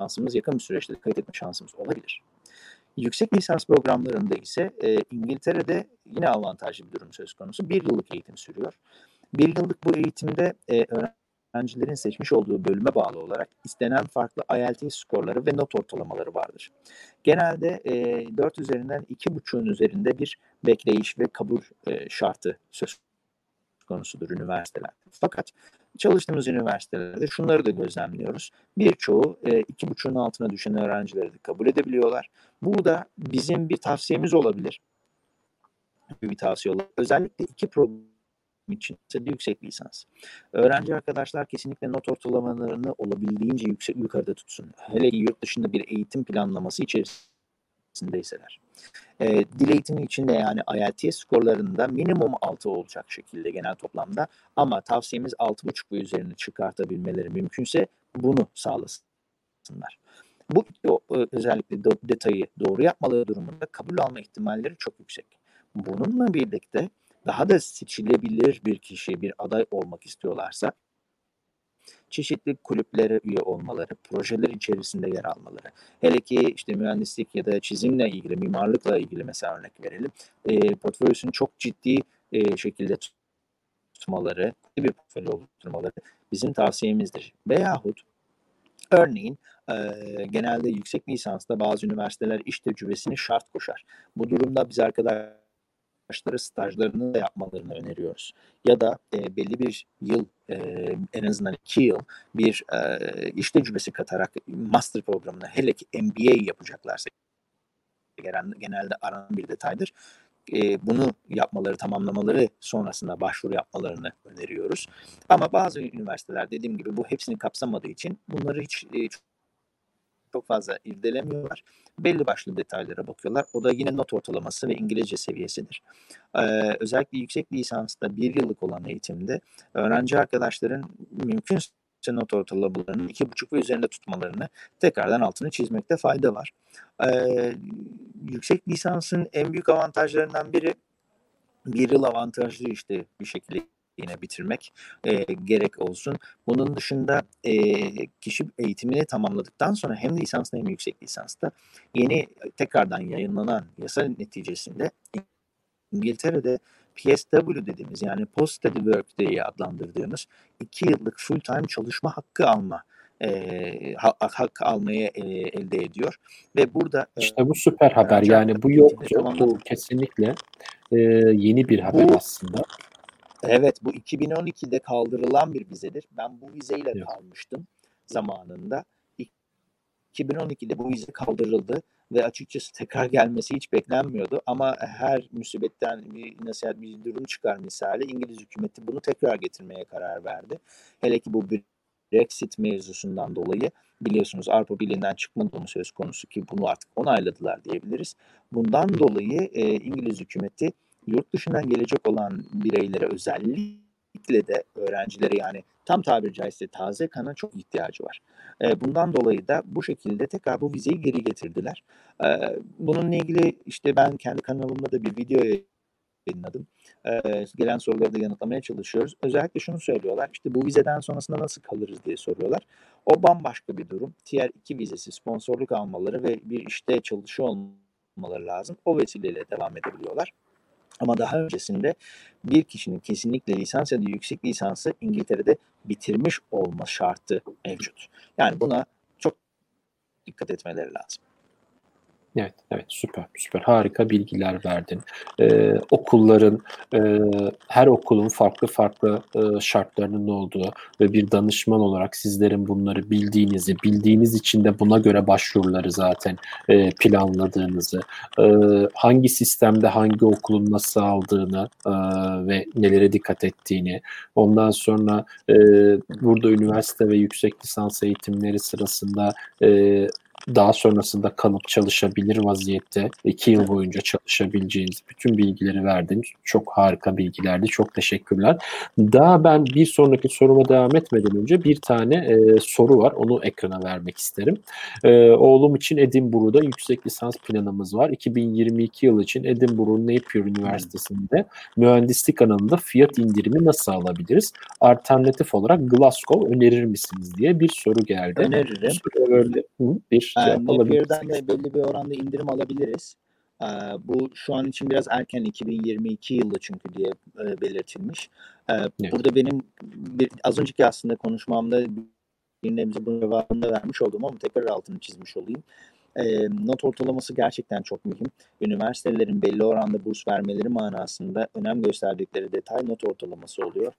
şansımız, yakın bir süreçte de kayıt etme şansımız olabilir. Yüksek lisans programlarında ise e, İngiltere'de yine avantajlı bir durum söz konusu. Bir yıllık eğitim sürüyor. Bir yıllık bu eğitimde e, öğrencilerin seçmiş olduğu bölüme bağlı olarak istenen farklı IELTS skorları ve not ortalamaları vardır. Genelde e, 4 üzerinden 2,5'un üzerinde bir bekleyiş ve kabul e, şartı söz konusudur üniversiteler. Fakat çalıştığımız üniversitelerde şunları da gözlemliyoruz. Birçoğu e, iki buçuğun altına düşen öğrencileri de kabul edebiliyorlar. Bu da bizim bir tavsiyemiz olabilir. Bir tavsiye olabilir. Özellikle iki program için ise yüksek lisans. Öğrenci arkadaşlar kesinlikle not ortalamalarını olabildiğince yüksek yukarıda tutsun. Hele ki yurt dışında bir eğitim planlaması içerisindeyseler. E, dil eğitimi için de yani IELTS skorlarında minimum 6 olacak şekilde genel toplamda ama tavsiyemiz 6.5 ve üzerine çıkartabilmeleri mümkünse bunu sağlasınlar. Bu özellikle de, detayı doğru yapmaları durumunda kabul alma ihtimalleri çok yüksek. Bununla birlikte daha da seçilebilir bir kişi, bir aday olmak istiyorlarsa çeşitli kulüplere üye olmaları, projeler içerisinde yer almaları. Hele ki işte mühendislik ya da çizimle ilgili, mimarlıkla ilgili mesela örnek verelim. E, portföyüsünü çok ciddi e, şekilde tutmaları, bir portföy oluşturmaları bizim tavsiyemizdir. Veyahut örneğin e, genelde yüksek lisansta bazı üniversiteler iş tecrübesini şart koşar. Bu durumda biz arkadaşlar arkadaşları stajlarını da yapmalarını öneriyoruz. Ya da e, belli bir yıl e, en azından iki yıl bir e, iş tecrübesi katarak master programına hele ki MBA yapacaklarsa genelde aranan bir detaydır. E, bunu yapmaları, tamamlamaları sonrasında başvuru yapmalarını öneriyoruz. Ama bazı üniversiteler dediğim gibi bu hepsini kapsamadığı için bunları hiç e, çok fazla irdelemiyorlar. Belli başlı detaylara bakıyorlar. O da yine not ortalaması ve İngilizce seviyesidir. Ee, özellikle yüksek lisansta bir yıllık olan eğitimde öğrenci arkadaşların mümkünse not ortalamalarının iki buçuk ve üzerinde tutmalarını tekrardan altını çizmekte fayda var. Ee, yüksek lisansın en büyük avantajlarından biri bir yıl avantajlı işte bir şekilde yine bitirmek e, gerek olsun. Bunun dışında e, kişi eğitimini tamamladıktan sonra hem lisansta hem yüksek lisansta yeni tekrardan yayınlanan yasa neticesinde İngiltere'de PSW dediğimiz yani Post Study Work diye adlandırdığımız iki yıllık full time çalışma hakkı alma e, hak almayı e, elde ediyor ve burada işte bu süper haber yani bu yok bu kesinlikle e, yeni bir haber bu, aslında. Evet bu 2012'de kaldırılan bir vizedir. Ben bu vizeyle evet. kalmıştım zamanında. 2012'de bu vize kaldırıldı ve açıkçası tekrar gelmesi hiç beklenmiyordu. Ama her musibetten bir nasihat bir durum çıkar misali İngiliz hükümeti bunu tekrar getirmeye karar verdi. Hele ki bu Brexit mevzusundan dolayı biliyorsunuz Avrupa Birliği'nden çıkma durumu söz konusu ki bunu artık onayladılar diyebiliriz. Bundan dolayı e, İngiliz hükümeti yurt dışından gelecek olan bireylere özellikle de öğrencilere yani tam tabiri caizse taze kana çok ihtiyacı var. bundan dolayı da bu şekilde tekrar bu vizeyi geri getirdiler. bununla ilgili işte ben kendi kanalımda da bir video yayınladım. gelen soruları da yanıtlamaya çalışıyoruz. Özellikle şunu söylüyorlar. İşte bu vizeden sonrasında nasıl kalırız diye soruyorlar. O bambaşka bir durum. Tier 2 vizesi sponsorluk almaları ve bir işte çalışıyor olmaları lazım. O vesileyle devam edebiliyorlar. Ama daha öncesinde bir kişinin kesinlikle lisans ya da yüksek lisansı İngiltere'de bitirmiş olma şartı mevcut. Yani buna çok dikkat etmeleri lazım. Evet, evet süper, süper. Harika bilgiler verdin. Ee, okulların, e, her okulun farklı farklı e, şartlarının olduğu ve bir danışman olarak sizlerin bunları bildiğinizi, bildiğiniz için de buna göre başvuruları zaten e, planladığınızı, e, hangi sistemde hangi okulun nasıl aldığını e, ve nelere dikkat ettiğini, ondan sonra e, burada üniversite ve yüksek lisans eğitimleri sırasında e, daha sonrasında kalıp çalışabilir vaziyette iki yıl boyunca çalışabileceğiniz bütün bilgileri verdiniz. Çok harika bilgilerdi. Çok teşekkürler. Daha ben bir sonraki soruma devam etmeden önce bir tane e, soru var. Onu ekrana vermek isterim. E, oğlum için Edinburgh'da yüksek lisans planımız var. 2022 yıl için Edinburgh Napier Üniversitesi'nde mühendislik alanında fiyat indirimi nasıl alabiliriz? Alternatif olarak Glasgow önerir misiniz diye bir soru geldi. Öneririm. Böyle, bir yani Napier'den de belli bir oranda indirim alabiliriz. Ee, bu şu an için biraz erken 2022 yılı çünkü diye e, belirtilmiş. Ee, evet. Burada benim bir, az önceki aslında konuşmamda dinleyicimize bunun cevabını vermiş oldum ama tekrar altını çizmiş olayım. E, not ortalaması gerçekten çok mühim. Üniversitelerin belli oranda burs vermeleri manasında önem gösterdikleri detay not ortalaması oluyor.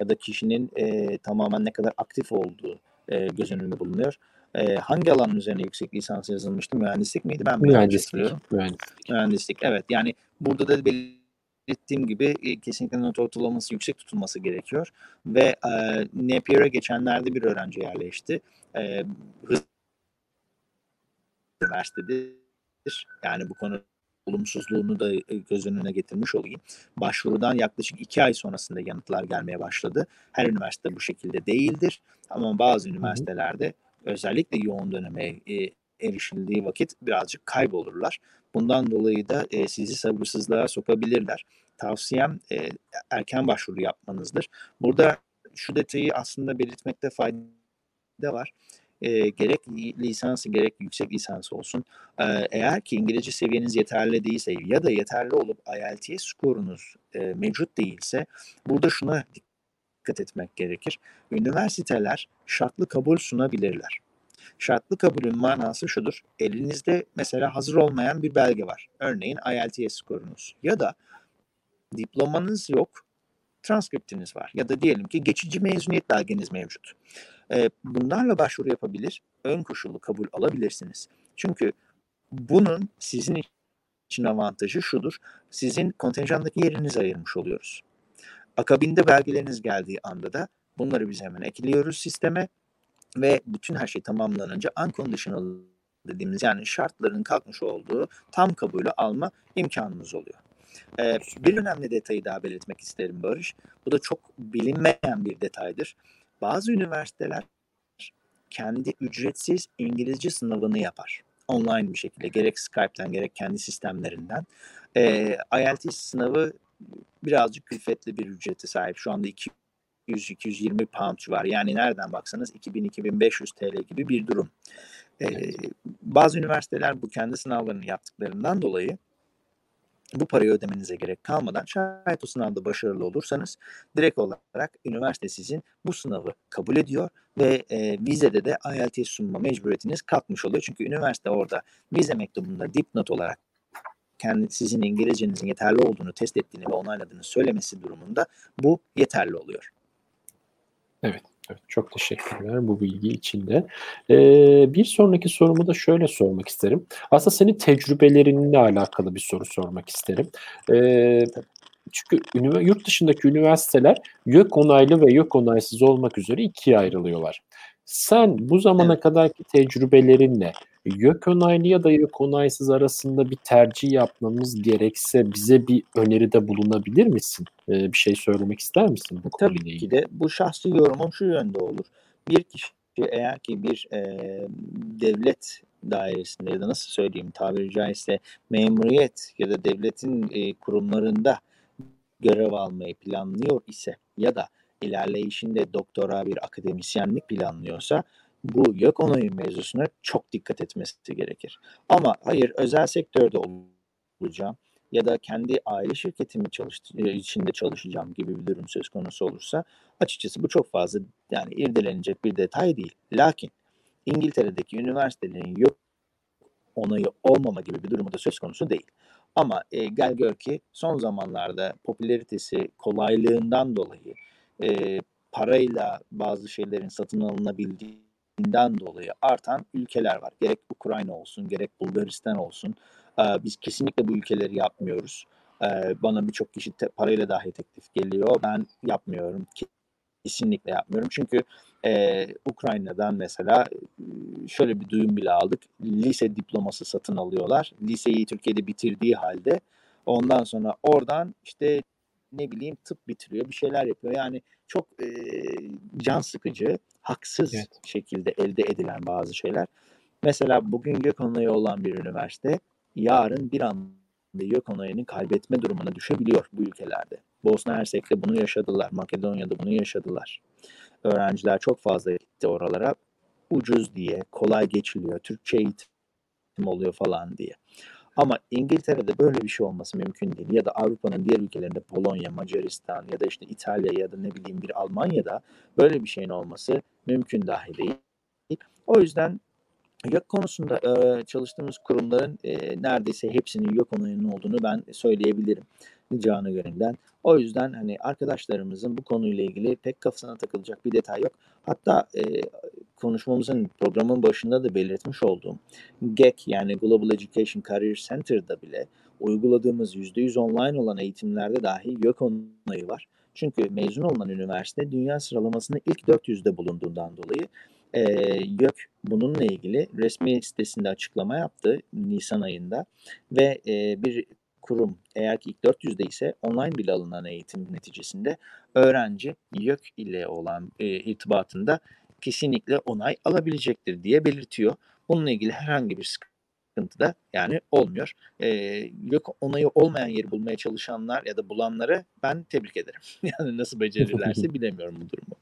Ya da kişinin e, tamamen ne kadar aktif olduğu e, göz önünde bulunuyor. E, hangi alan üzerine yüksek lisans yazılmıştı? Mühendislik miydi? Ben mühendislik. Mühendislik. Mühendislik. Evet. Yani burada da belirttiğim gibi e, kesinlikle not ortalaması yüksek tutulması gerekiyor. Ve e, Napier'e geçenlerde bir öğrenci yerleşti. E, üniversitedir. Yani bu konu olumsuzluğunu da e, göz önüne getirmiş olayım. Başvurudan yaklaşık iki ay sonrasında yanıtlar gelmeye başladı. Her üniversite bu şekilde değildir. Ama bazı üniversitelerde özellikle yoğun döneme e, erişildiği vakit birazcık kaybolurlar. Bundan dolayı da e, sizi sabırsızlığa sokabilirler. Tavsiyem e, erken başvuru yapmanızdır. Burada şu detayı aslında belirtmekte fayda var. E, gerek lisansı gerek yüksek lisans olsun. E, eğer ki İngilizce seviyeniz yeterli değilse ya da yeterli olup IELTS skorunuz e, mevcut değilse burada şuna dikkat etmek gerekir. Üniversiteler şartlı kabul sunabilirler. Şartlı kabulün manası şudur. Elinizde mesela hazır olmayan bir belge var. Örneğin IELTS skorunuz ya da diplomanız yok, transkriptiniz var ya da diyelim ki geçici mezuniyet belgeniz mevcut. bunlarla başvuru yapabilir, ön koşullu kabul alabilirsiniz. Çünkü bunun sizin için avantajı şudur. Sizin kontenjandaki yerinizi ayırmış oluyoruz. Akabinde belgeleriniz geldiği anda da bunları biz hemen ekliyoruz sisteme ve bütün her şey tamamlanınca unconditional dediğimiz yani şartların kalkmış olduğu tam kabulü alma imkanımız oluyor. Ee, bir önemli detayı daha belirtmek isterim Barış. Bu da çok bilinmeyen bir detaydır. Bazı üniversiteler kendi ücretsiz İngilizce sınavını yapar. Online bir şekilde gerek Skype'ten gerek kendi sistemlerinden. Ee, IELTS sınavı birazcık külfetli bir ücrete sahip. Şu anda 200-220 pound var. Yani nereden baksanız 2000-2500 TL gibi bir durum. Ee, bazı üniversiteler bu kendi sınavlarını yaptıklarından dolayı bu parayı ödemenize gerek kalmadan şayet o sınavda başarılı olursanız direkt olarak üniversite sizin bu sınavı kabul ediyor ve e, vizede de IELTS sunma mecburiyetiniz kalkmış oluyor. Çünkü üniversite orada vize mektubunda dipnot olarak kendi sizin İngilizcenizin yeterli olduğunu test ettiğini ve onayladığını söylemesi durumunda bu yeterli oluyor. Evet. Evet, çok teşekkürler bu bilgi için de. Ee, bir sonraki sorumu da şöyle sormak isterim. Aslında senin tecrübelerinle alakalı bir soru sormak isterim. Ee, çünkü yurt dışındaki üniversiteler YÖK onaylı ve YÖK onaysız olmak üzere ikiye ayrılıyorlar. Sen bu zamana evet. kadarki tecrübelerinle YÖK onaylı ya da YÖK onaysız arasında bir tercih yapmamız gerekse bize bir öneride bulunabilir misin? Ee, bir şey söylemek ister misin bu Tabii konuyla ki de bu şahsi yorumum şu yönde olur. Bir kişi eğer ki bir e, devlet dairesinde ya da nasıl söyleyeyim tabiri caizse memuriyet ya da devletin e, kurumlarında görev almayı planlıyor ise ya da ilerleyişinde doktora bir akademisyenlik planlıyorsa bu yok onayı mevzusuna çok dikkat etmesi gerekir. Ama hayır özel sektörde olacağım ya da kendi aile şirketimi çalıştı, içinde çalışacağım gibi bir durum söz konusu olursa açıkçası bu çok fazla yani irdelenecek bir detay değil. Lakin İngiltere'deki üniversitelerin yok onayı olmama gibi bir durumu da söz konusu değil. Ama e, gel gör ki son zamanlarda popülaritesi kolaylığından dolayı e, parayla bazı şeylerin satın alınabildiğinden dolayı artan ülkeler var. Gerek Ukrayna olsun, gerek Bulgaristan olsun. E, biz kesinlikle bu ülkeleri yapmıyoruz. E, bana birçok kişi te, parayla dahi teklif geliyor. Ben yapmıyorum. Kesinlikle yapmıyorum. Çünkü e, Ukrayna'dan mesela şöyle bir duyum bile aldık. Lise diploması satın alıyorlar. Liseyi Türkiye'de bitirdiği halde ondan sonra oradan işte ne bileyim tıp bitiriyor, bir şeyler yapıyor. Yani çok e, can sıkıcı, haksız evet. şekilde elde edilen bazı şeyler. Mesela bugün gök onayı olan bir üniversite yarın bir anda gök onayını kaybetme durumuna düşebiliyor bu ülkelerde. Bosna Hersek'te bunu yaşadılar, Makedonya'da bunu yaşadılar. Öğrenciler çok fazla gitti oralara ucuz diye, kolay geçiliyor, Türkçe eğitim oluyor falan diye. Ama İngiltere'de böyle bir şey olması mümkün değil. Ya da Avrupa'nın diğer ülkelerinde Polonya, Macaristan ya da işte İtalya ya da ne bileyim bir Almanya'da böyle bir şeyin olması mümkün dahi değil. O yüzden YÖK konusunda çalıştığımız kurumların neredeyse hepsinin YÖK onayının olduğunu ben söyleyebilirim canı gönülden. O yüzden hani arkadaşlarımızın bu konuyla ilgili pek kafasına takılacak bir detay yok. Hatta e, konuşmamızın programın başında da belirtmiş olduğum GEC yani Global Education Career Center'da bile uyguladığımız %100 online olan eğitimlerde dahi YÖK onayı var. Çünkü mezun olan üniversite dünya sıralamasında ilk 400'de bulunduğundan dolayı e, YÖK bununla ilgili resmi sitesinde açıklama yaptı Nisan ayında ve e, bir kurum eğer ki ilk 400'de ise online bile alınan eğitim neticesinde öğrenci YÖK ile olan e, irtibatında kesinlikle onay alabilecektir diye belirtiyor. Bununla ilgili herhangi bir sıkıntı da yani olmuyor. E, yok onayı olmayan yeri bulmaya çalışanlar ya da bulanları ben tebrik ederim. Yani nasıl becerirlerse bilemiyorum bu durumu.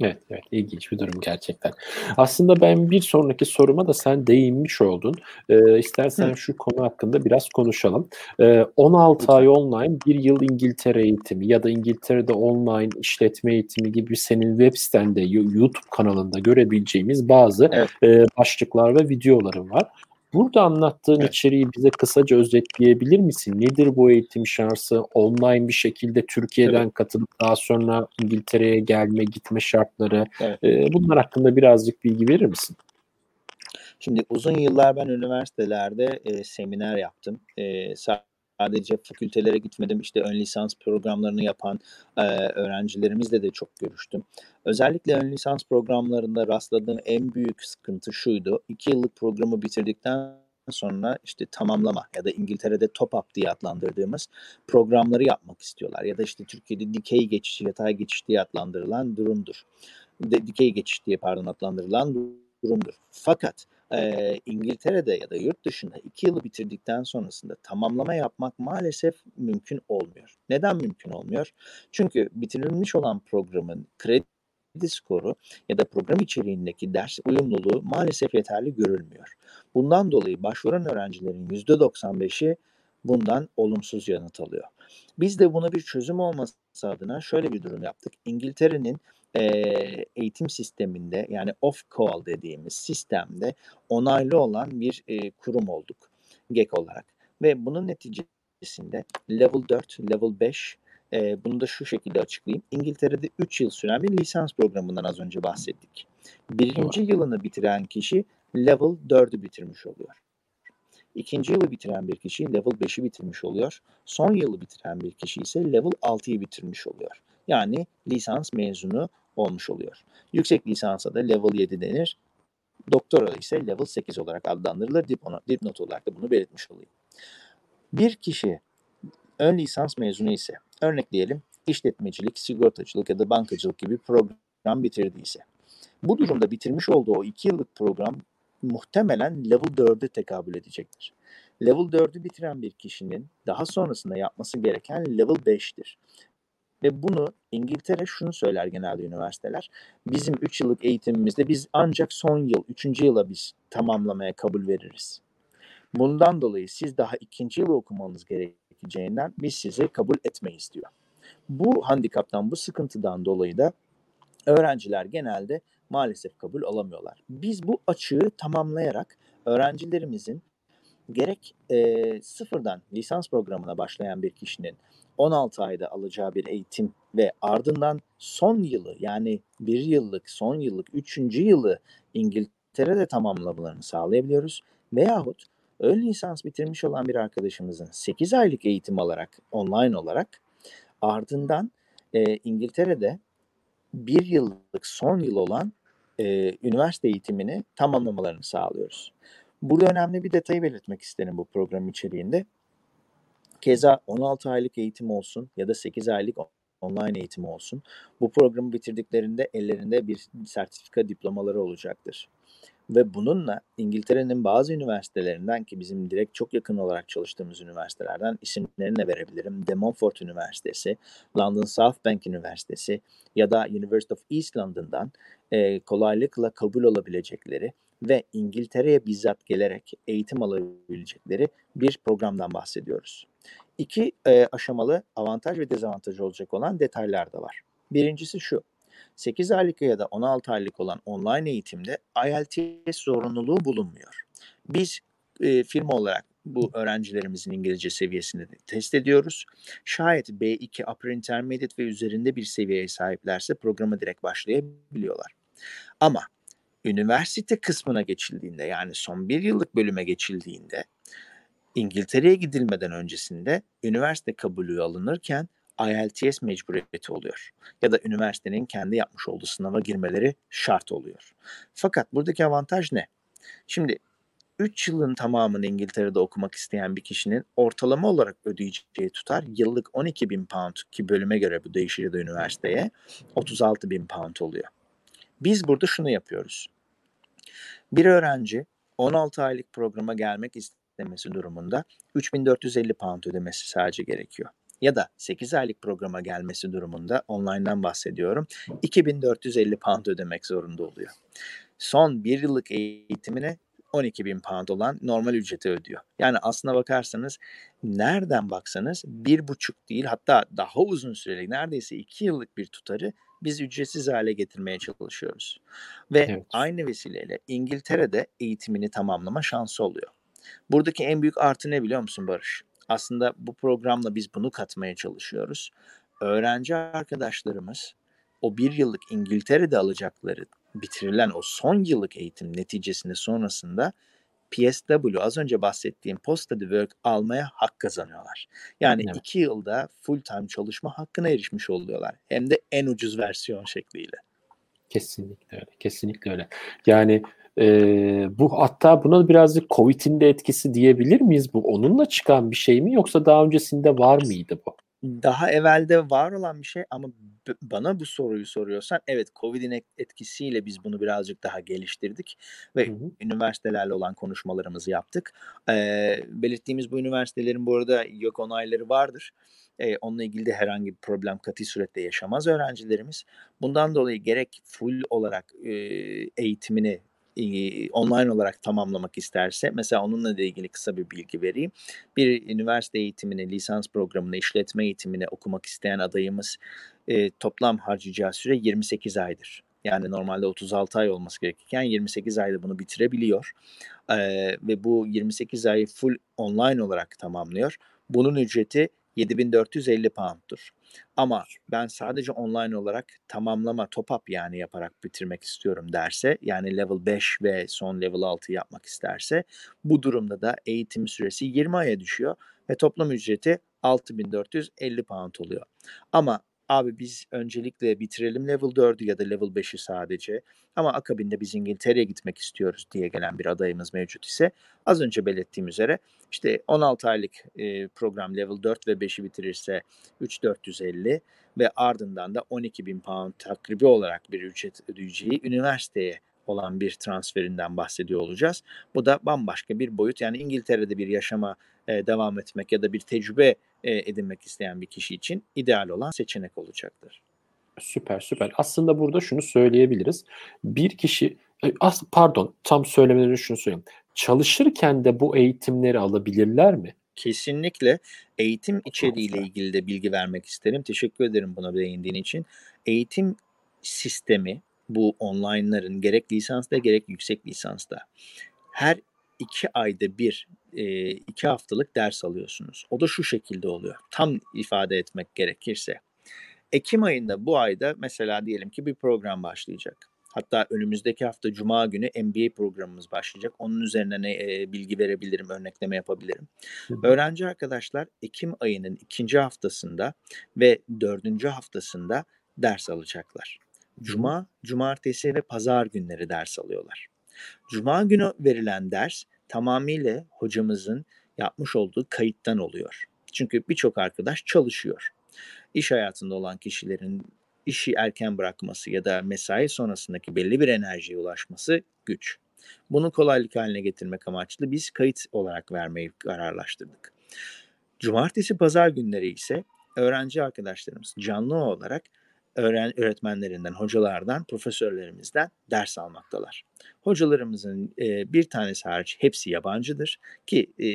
Evet, evet ilginç bir durum gerçekten. Aslında ben bir sonraki soruma da sen değinmiş oldun. Ee, istersen Hı. şu konu hakkında biraz konuşalım. Ee, 16 Lütfen. ay online, bir yıl İngiltere eğitimi ya da İngiltere'de online işletme eğitimi gibi senin web sitende, YouTube kanalında görebileceğimiz bazı evet. e, başlıklar ve videoların var. Burada anlattığın evet. içeriği bize kısaca özetleyebilir misin? Nedir bu eğitim şansı? Online bir şekilde Türkiye'den evet. katılıp daha sonra İngiltere'ye gelme, gitme şartları. Evet. E, bunlar hakkında birazcık bilgi verir misin? Şimdi uzun yıllar ben üniversitelerde e, seminer yaptım. E, sadece fakültelere gitmedim. İşte ön lisans programlarını yapan e, öğrencilerimizle de çok görüştüm. Özellikle ön lisans programlarında rastladığım en büyük sıkıntı şuydu. İki yıllık programı bitirdikten sonra işte tamamlama ya da İngiltere'de top up diye adlandırdığımız programları yapmak istiyorlar. Ya da işte Türkiye'de dikey geçiş, yatay geçiş diye adlandırılan durumdur. De, dikey geçiş diye pardon adlandırılan durumdur. Fakat e, İngiltere'de ya da yurt dışında iki yılı bitirdikten sonrasında tamamlama yapmak maalesef mümkün olmuyor. Neden mümkün olmuyor? Çünkü bitirilmiş olan programın kredi skoru ya da program içeriğindeki ders uyumluluğu maalesef yeterli görülmüyor. Bundan dolayı başvuran öğrencilerin %95'i bundan olumsuz yanıt alıyor. Biz de buna bir çözüm olması adına şöyle bir durum yaptık. İngiltere'nin eğitim sisteminde yani off-call dediğimiz sistemde onaylı olan bir e, kurum olduk GEK olarak. Ve bunun neticesinde level 4, level 5 e, bunu da şu şekilde açıklayayım. İngiltere'de 3 yıl süren bir lisans programından az önce bahsettik. Birinci yılını bitiren kişi level 4'ü bitirmiş oluyor. İkinci yılı bitiren bir kişi level 5'i bitirmiş oluyor. Son yılı bitiren bir kişi ise level 6'yı bitirmiş oluyor. Yani lisans mezunu olmuş oluyor. Yüksek lisansa da level 7 denir. Doktora ise level 8 olarak adlandırılır. Dipnot, olarak da bunu belirtmiş olayım. Bir kişi ön lisans mezunu ise örnekleyelim işletmecilik, sigortacılık ya da bankacılık gibi program bitirdiyse. Bu durumda bitirmiş olduğu o 2 yıllık program muhtemelen level 4'e tekabül edecektir. Level 4'ü bitiren bir kişinin daha sonrasında yapması gereken level 5'tir. Ve bunu İngiltere şunu söyler genelde üniversiteler. Bizim 3 yıllık eğitimimizde biz ancak son yıl, 3. yıla biz tamamlamaya kabul veririz. Bundan dolayı siz daha ikinci yılı okumanız gerekeceğinden biz sizi kabul etmeyiz diyor. Bu handikaptan, bu sıkıntıdan dolayı da öğrenciler genelde maalesef kabul alamıyorlar. Biz bu açığı tamamlayarak öğrencilerimizin gerek e, sıfırdan lisans programına başlayan bir kişinin 16 ayda alacağı bir eğitim ve ardından son yılı yani bir yıllık, son yıllık, üçüncü yılı İngiltere'de tamamlamalarını sağlayabiliyoruz. Veyahut ön lisans bitirmiş olan bir arkadaşımızın 8 aylık eğitim alarak, online olarak ardından e, İngiltere'de bir yıllık son yıl olan e, üniversite eğitimini tamamlamalarını sağlıyoruz. Burada önemli bir detayı belirtmek isterim bu program içeriğinde. Keza 16 aylık eğitim olsun ya da 8 aylık online eğitim olsun. Bu programı bitirdiklerinde ellerinde bir sertifika diplomaları olacaktır. Ve bununla İngiltere'nin bazı üniversitelerinden ki bizim direkt çok yakın olarak çalıştığımız üniversitelerden isimlerini de verebilirim. De Montfort Üniversitesi, London South Bank Üniversitesi ya da University of East London'dan e, kolaylıkla kabul olabilecekleri ve İngiltere'ye bizzat gelerek eğitim alabilecekleri bir programdan bahsediyoruz. İki e, aşamalı avantaj ve dezavantaj olacak olan detaylar da var. Birincisi şu, 8 aylık ya da 16 aylık olan online eğitimde IELTS zorunluluğu bulunmuyor. Biz e, firma olarak bu öğrencilerimizin İngilizce seviyesini de test ediyoruz. Şayet B2 Upper Intermediate ve üzerinde bir seviyeye sahiplerse programa direkt başlayabiliyorlar. Ama üniversite kısmına geçildiğinde yani son bir yıllık bölüme geçildiğinde İngiltere'ye gidilmeden öncesinde üniversite kabulü alınırken IELTS mecburiyeti oluyor. Ya da üniversitenin kendi yapmış olduğu sınava girmeleri şart oluyor. Fakat buradaki avantaj ne? Şimdi 3 yılın tamamını İngiltere'de okumak isteyen bir kişinin ortalama olarak ödeyeceği tutar yıllık 12 bin pound ki bölüme göre bu değişir de üniversiteye 36 bin pound oluyor. Biz burada şunu yapıyoruz. Bir öğrenci 16 aylık programa gelmek istemesi durumunda 3450 pound ödemesi sadece gerekiyor. Ya da 8 aylık programa gelmesi durumunda online'dan bahsediyorum 2450 pound ödemek zorunda oluyor. Son bir yıllık eğitimine 12 bin pound olan normal ücreti ödüyor. Yani aslına bakarsanız nereden baksanız bir buçuk değil hatta daha uzun süreli neredeyse iki yıllık bir tutarı biz ücretsiz hale getirmeye çalışıyoruz. Ve evet. aynı vesileyle İngiltere'de eğitimini tamamlama şansı oluyor. Buradaki en büyük artı ne biliyor musun Barış? Aslında bu programla biz bunu katmaya çalışıyoruz. Öğrenci arkadaşlarımız o bir yıllık İngiltere'de alacakları bitirilen o son yıllık eğitim neticesinde sonrasında PSW az önce bahsettiğim post study work almaya hak kazanıyorlar. Yani evet. iki yılda full time çalışma hakkına erişmiş oluyorlar. Hem de en ucuz versiyon şekliyle. Kesinlikle öyle. Kesinlikle öyle. Yani e, bu hatta buna birazcık Covid'in de etkisi diyebilir miyiz? Bu onunla çıkan bir şey mi yoksa daha öncesinde var mıydı bu? Daha evvelde var olan bir şey ama bana bu soruyu soruyorsan evet Covid'in etkisiyle biz bunu birazcık daha geliştirdik ve hı hı. üniversitelerle olan konuşmalarımızı yaptık. Ee, belirttiğimiz bu üniversitelerin bu arada yok onayları vardır. Ee, onunla ilgili de herhangi bir problem katı surette yaşamaz öğrencilerimiz. Bundan dolayı gerek full olarak e, eğitimini online olarak tamamlamak isterse mesela onunla da ilgili kısa bir bilgi vereyim. Bir üniversite eğitimini, lisans programını, işletme eğitimini okumak isteyen adayımız e, toplam harcayacağı süre 28 aydır. Yani normalde 36 ay olması gerekirken 28 ayda bunu bitirebiliyor. Ee, ve bu 28 ayı full online olarak tamamlıyor. Bunun ücreti 7450 pound'dur. Ama ben sadece online olarak tamamlama top up yani yaparak bitirmek istiyorum derse yani level 5 ve son level 6 yapmak isterse bu durumda da eğitim süresi 20 aya düşüyor ve toplam ücreti 6450 pound oluyor. Ama abi biz öncelikle bitirelim level 4'ü ya da level 5'i sadece. Ama akabinde biz İngiltere'ye gitmek istiyoruz diye gelen bir adayımız mevcut ise az önce belirttiğim üzere işte 16 aylık e, program level 4 ve 5'i bitirirse 3450 ve ardından da 12.000 pound takribi olarak bir ücret ödeyeceği üniversiteye olan bir transferinden bahsediyor olacağız. Bu da bambaşka bir boyut. Yani İngiltere'de bir yaşama e, devam etmek ya da bir tecrübe e, edinmek isteyen bir kişi için ideal olan seçenek olacaktır. Süper süper. Aslında burada şunu söyleyebiliriz. Bir kişi e, as pardon tam söylemeden şunu söyleyeyim. Çalışırken de bu eğitimleri alabilirler mi? Kesinlikle eğitim içeriğiyle ilgili de bilgi vermek isterim. Teşekkür ederim buna değindiğin için. Eğitim sistemi bu online'ların gerek lisansta gerek yüksek lisansta her iki ayda bir e, iki haftalık ders alıyorsunuz. O da şu şekilde oluyor. Tam ifade etmek gerekirse. Ekim ayında bu ayda mesela diyelim ki bir program başlayacak. Hatta önümüzdeki hafta Cuma günü MBA programımız başlayacak. Onun üzerine ne, e, bilgi verebilirim, örnekleme yapabilirim. Öğrenci arkadaşlar Ekim ayının ikinci haftasında ve dördüncü haftasında ders alacaklar. Cuma, cumartesi ve pazar günleri ders alıyorlar. Cuma günü verilen ders tamamıyla hocamızın yapmış olduğu kayıttan oluyor. Çünkü birçok arkadaş çalışıyor. İş hayatında olan kişilerin işi erken bırakması ya da mesai sonrasındaki belli bir enerjiye ulaşması güç. Bunu kolaylık haline getirmek amaçlı biz kayıt olarak vermeyi kararlaştırdık. Cumartesi pazar günleri ise öğrenci arkadaşlarımız canlı olarak öğren öğretmenlerinden, hocalardan, profesörlerimizden ders almaktalar. Hocalarımızın e, bir tanesi hariç hepsi yabancıdır ki e,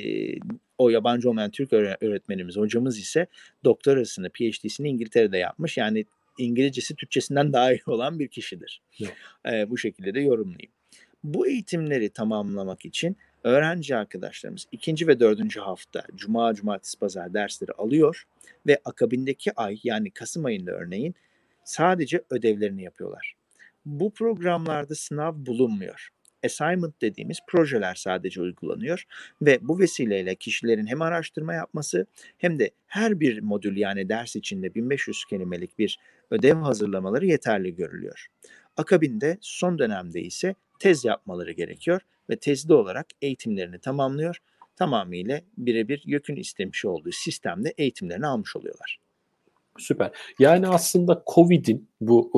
o yabancı olmayan Türk öğretmenimiz, hocamız ise doktorasını, PhD'sini İngiltere'de yapmış. Yani İngilizcesi Türkçesinden daha iyi olan bir kişidir. E, bu şekilde de yorumlayayım. Bu eğitimleri tamamlamak için öğrenci arkadaşlarımız ikinci ve dördüncü hafta cuma, cumartesi, pazar dersleri alıyor ve akabindeki ay yani Kasım ayında örneğin sadece ödevlerini yapıyorlar. Bu programlarda sınav bulunmuyor. Assignment dediğimiz projeler sadece uygulanıyor ve bu vesileyle kişilerin hem araştırma yapması hem de her bir modül yani ders içinde 1500 kelimelik bir ödev hazırlamaları yeterli görülüyor. Akabinde son dönemde ise tez yapmaları gerekiyor ve tezli olarak eğitimlerini tamamlıyor. Tamamıyla birebir YÖK'ün istemiş olduğu sistemde eğitimlerini almış oluyorlar. Süper. Yani aslında Covid'in bu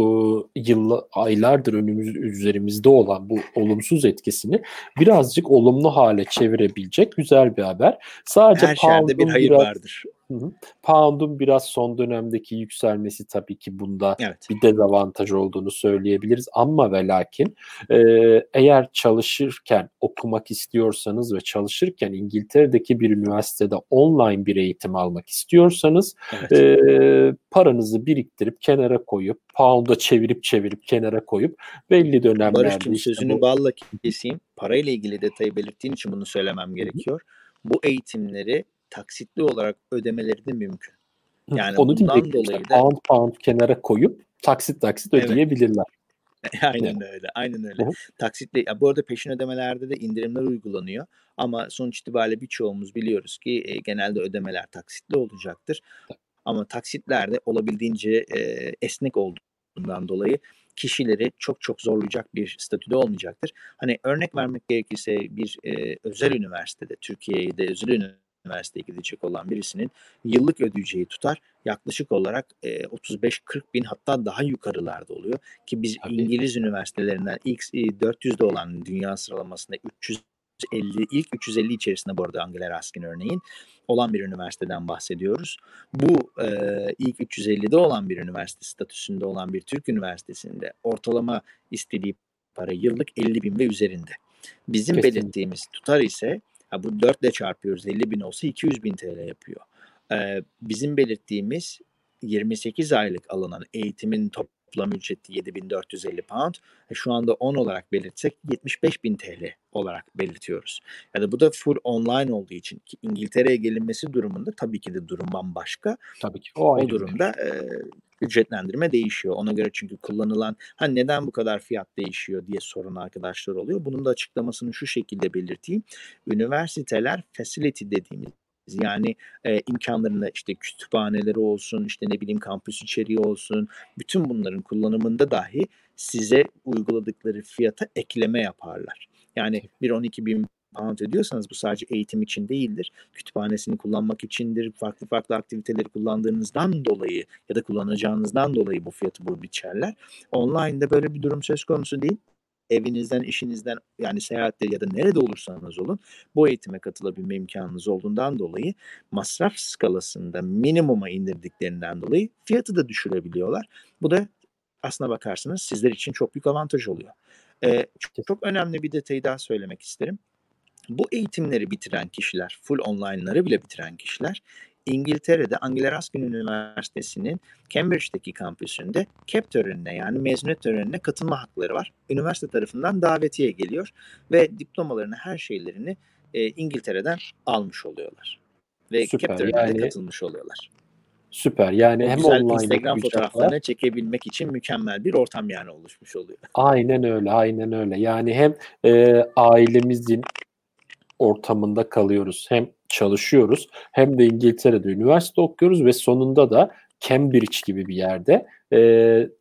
e, yılla, aylardır önümüz üzerimizde olan bu olumsuz etkisini birazcık olumlu hale çevirebilecek güzel bir haber. Sadece Her şerde bir hayır biraz, vardır. Hı Pound'un biraz son dönemdeki yükselmesi tabii ki bunda evet. bir dezavantaj olduğunu söyleyebiliriz. Ama ve lakin e, eğer çalışırken okumak istiyorsanız ve çalışırken İngiltere'deki bir üniversitede online bir eğitim almak istiyorsanız evet. e, paranızı biriktirip kenara koyup Pound'a çevirip çevirip kenara koyup belli dönemlerde Barış'cığım işte sözünü bu... balla keseyim. Parayla ilgili detayı belirttiğin için bunu söylemem gerekiyor. Bu eğitimleri taksitli olarak ödemeleri de mümkün. Yani Onu bundan dolayı işte, da pound pound kenara koyup taksit taksit evet. ödeyebilirler. aynen evet. öyle. Aynen öyle. Taksitle ya bu arada peşin ödemelerde de indirimler uygulanıyor ama sonuç itibariyle birçoğumuz biliyoruz ki e, genelde ödemeler taksitli olacaktır. Ama taksitlerde olabildiğince e, esnek olduğundan dolayı kişileri çok çok zorlayacak bir statüde olmayacaktır. Hani örnek vermek gerekirse bir e, özel üniversitede, Türkiye'de özel üniversiteye gidecek olan birisinin yıllık ödeyeceği tutar yaklaşık olarak e, 35-40 bin hatta daha yukarılarda oluyor. Ki biz Tabii. İngiliz üniversitelerinden ilk e, 400'de olan dünya sıralamasında 350 ilk 350 içerisinde bu arada Angela Raskin örneğin olan bir üniversiteden bahsediyoruz. Bu e, ilk 350'de olan bir üniversite statüsünde olan bir Türk üniversitesinde ortalama istediği para yıllık 50 bin ve üzerinde. Bizim Kesinlikle. belirttiğimiz tutar ise Ha, bu 4 ile çarpıyoruz. 50 bin olsa 200 bin TL yapıyor. Ee, bizim belirttiğimiz 28 aylık alınan eğitimin toplam ücreti 7450 pound. E, şu anda 10 olarak belirtsek 75 bin TL olarak belirtiyoruz. Yani bu da full online olduğu için ki İngiltere'ye gelinmesi durumunda tabii ki de durum bambaşka. Tabii ki. O, o durumda e, ücretlendirme değişiyor. Ona göre çünkü kullanılan ha neden bu kadar fiyat değişiyor diye sorun arkadaşlar oluyor. Bunun da açıklamasını şu şekilde belirteyim. Üniversiteler facility dediğimiz yani e, imkanlarında işte kütüphaneleri olsun, işte ne bileyim kampüs içeriği olsun, bütün bunların kullanımında dahi size uyguladıkları fiyata ekleme yaparlar. Yani bir 12 bin pound ediyorsanız bu sadece eğitim için değildir. Kütüphanesini kullanmak içindir. Farklı farklı aktiviteleri kullandığınızdan dolayı ya da kullanacağınızdan dolayı bu fiyatı bu biçerler. Online'da böyle bir durum söz konusu değil evinizden, işinizden yani seyahatte ya da nerede olursanız olun bu eğitime katılabilme imkanınız olduğundan dolayı masraf skalasında minimuma indirdiklerinden dolayı fiyatı da düşürebiliyorlar. Bu da aslına bakarsanız sizler için çok büyük avantaj oluyor. Ee, çok, çok önemli bir detayı daha söylemek isterim. Bu eğitimleri bitiren kişiler, full online'ları bile bitiren kişiler İngiltere'de Anglia Ruskin Üniversitesi'nin Cambridge'deki kampüsünde CAP törenine yani mezuniyet törenine katılma hakları var. Üniversite tarafından davetiye geliyor ve diplomalarını her şeylerini e, İngiltere'den almış oluyorlar. Ve Süper, CAP törenine yani, katılmış oluyorlar. Süper. Yani o hem online Instagram fotoğraflarını çekebilmek için mükemmel bir ortam yani oluşmuş oluyor. Aynen öyle, aynen öyle. Yani hem e, ailemizin ortamında kalıyoruz. Hem çalışıyoruz hem de İngiltere'de üniversite okuyoruz ve sonunda da Cambridge gibi bir yerde e,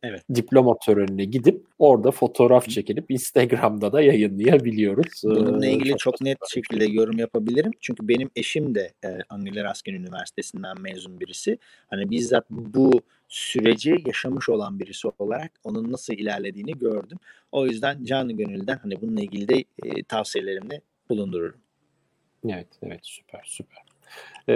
evet. diploma törenine gidip orada fotoğraf çekilip Instagram'da da yayınlayabiliyoruz. Bununla ilgili çok, çok net şekilde yorum yapabilirim. Çünkü benim eşim de e, Anglia Ruskin Üniversitesi'nden mezun birisi. Hani bizzat bu süreci yaşamış olan birisi olarak onun nasıl ilerlediğini gördüm. O yüzden canı gönülden hani bununla ilgili de e, tavsiyelerimde bulundururum. Evet, evet süper süper. Ee,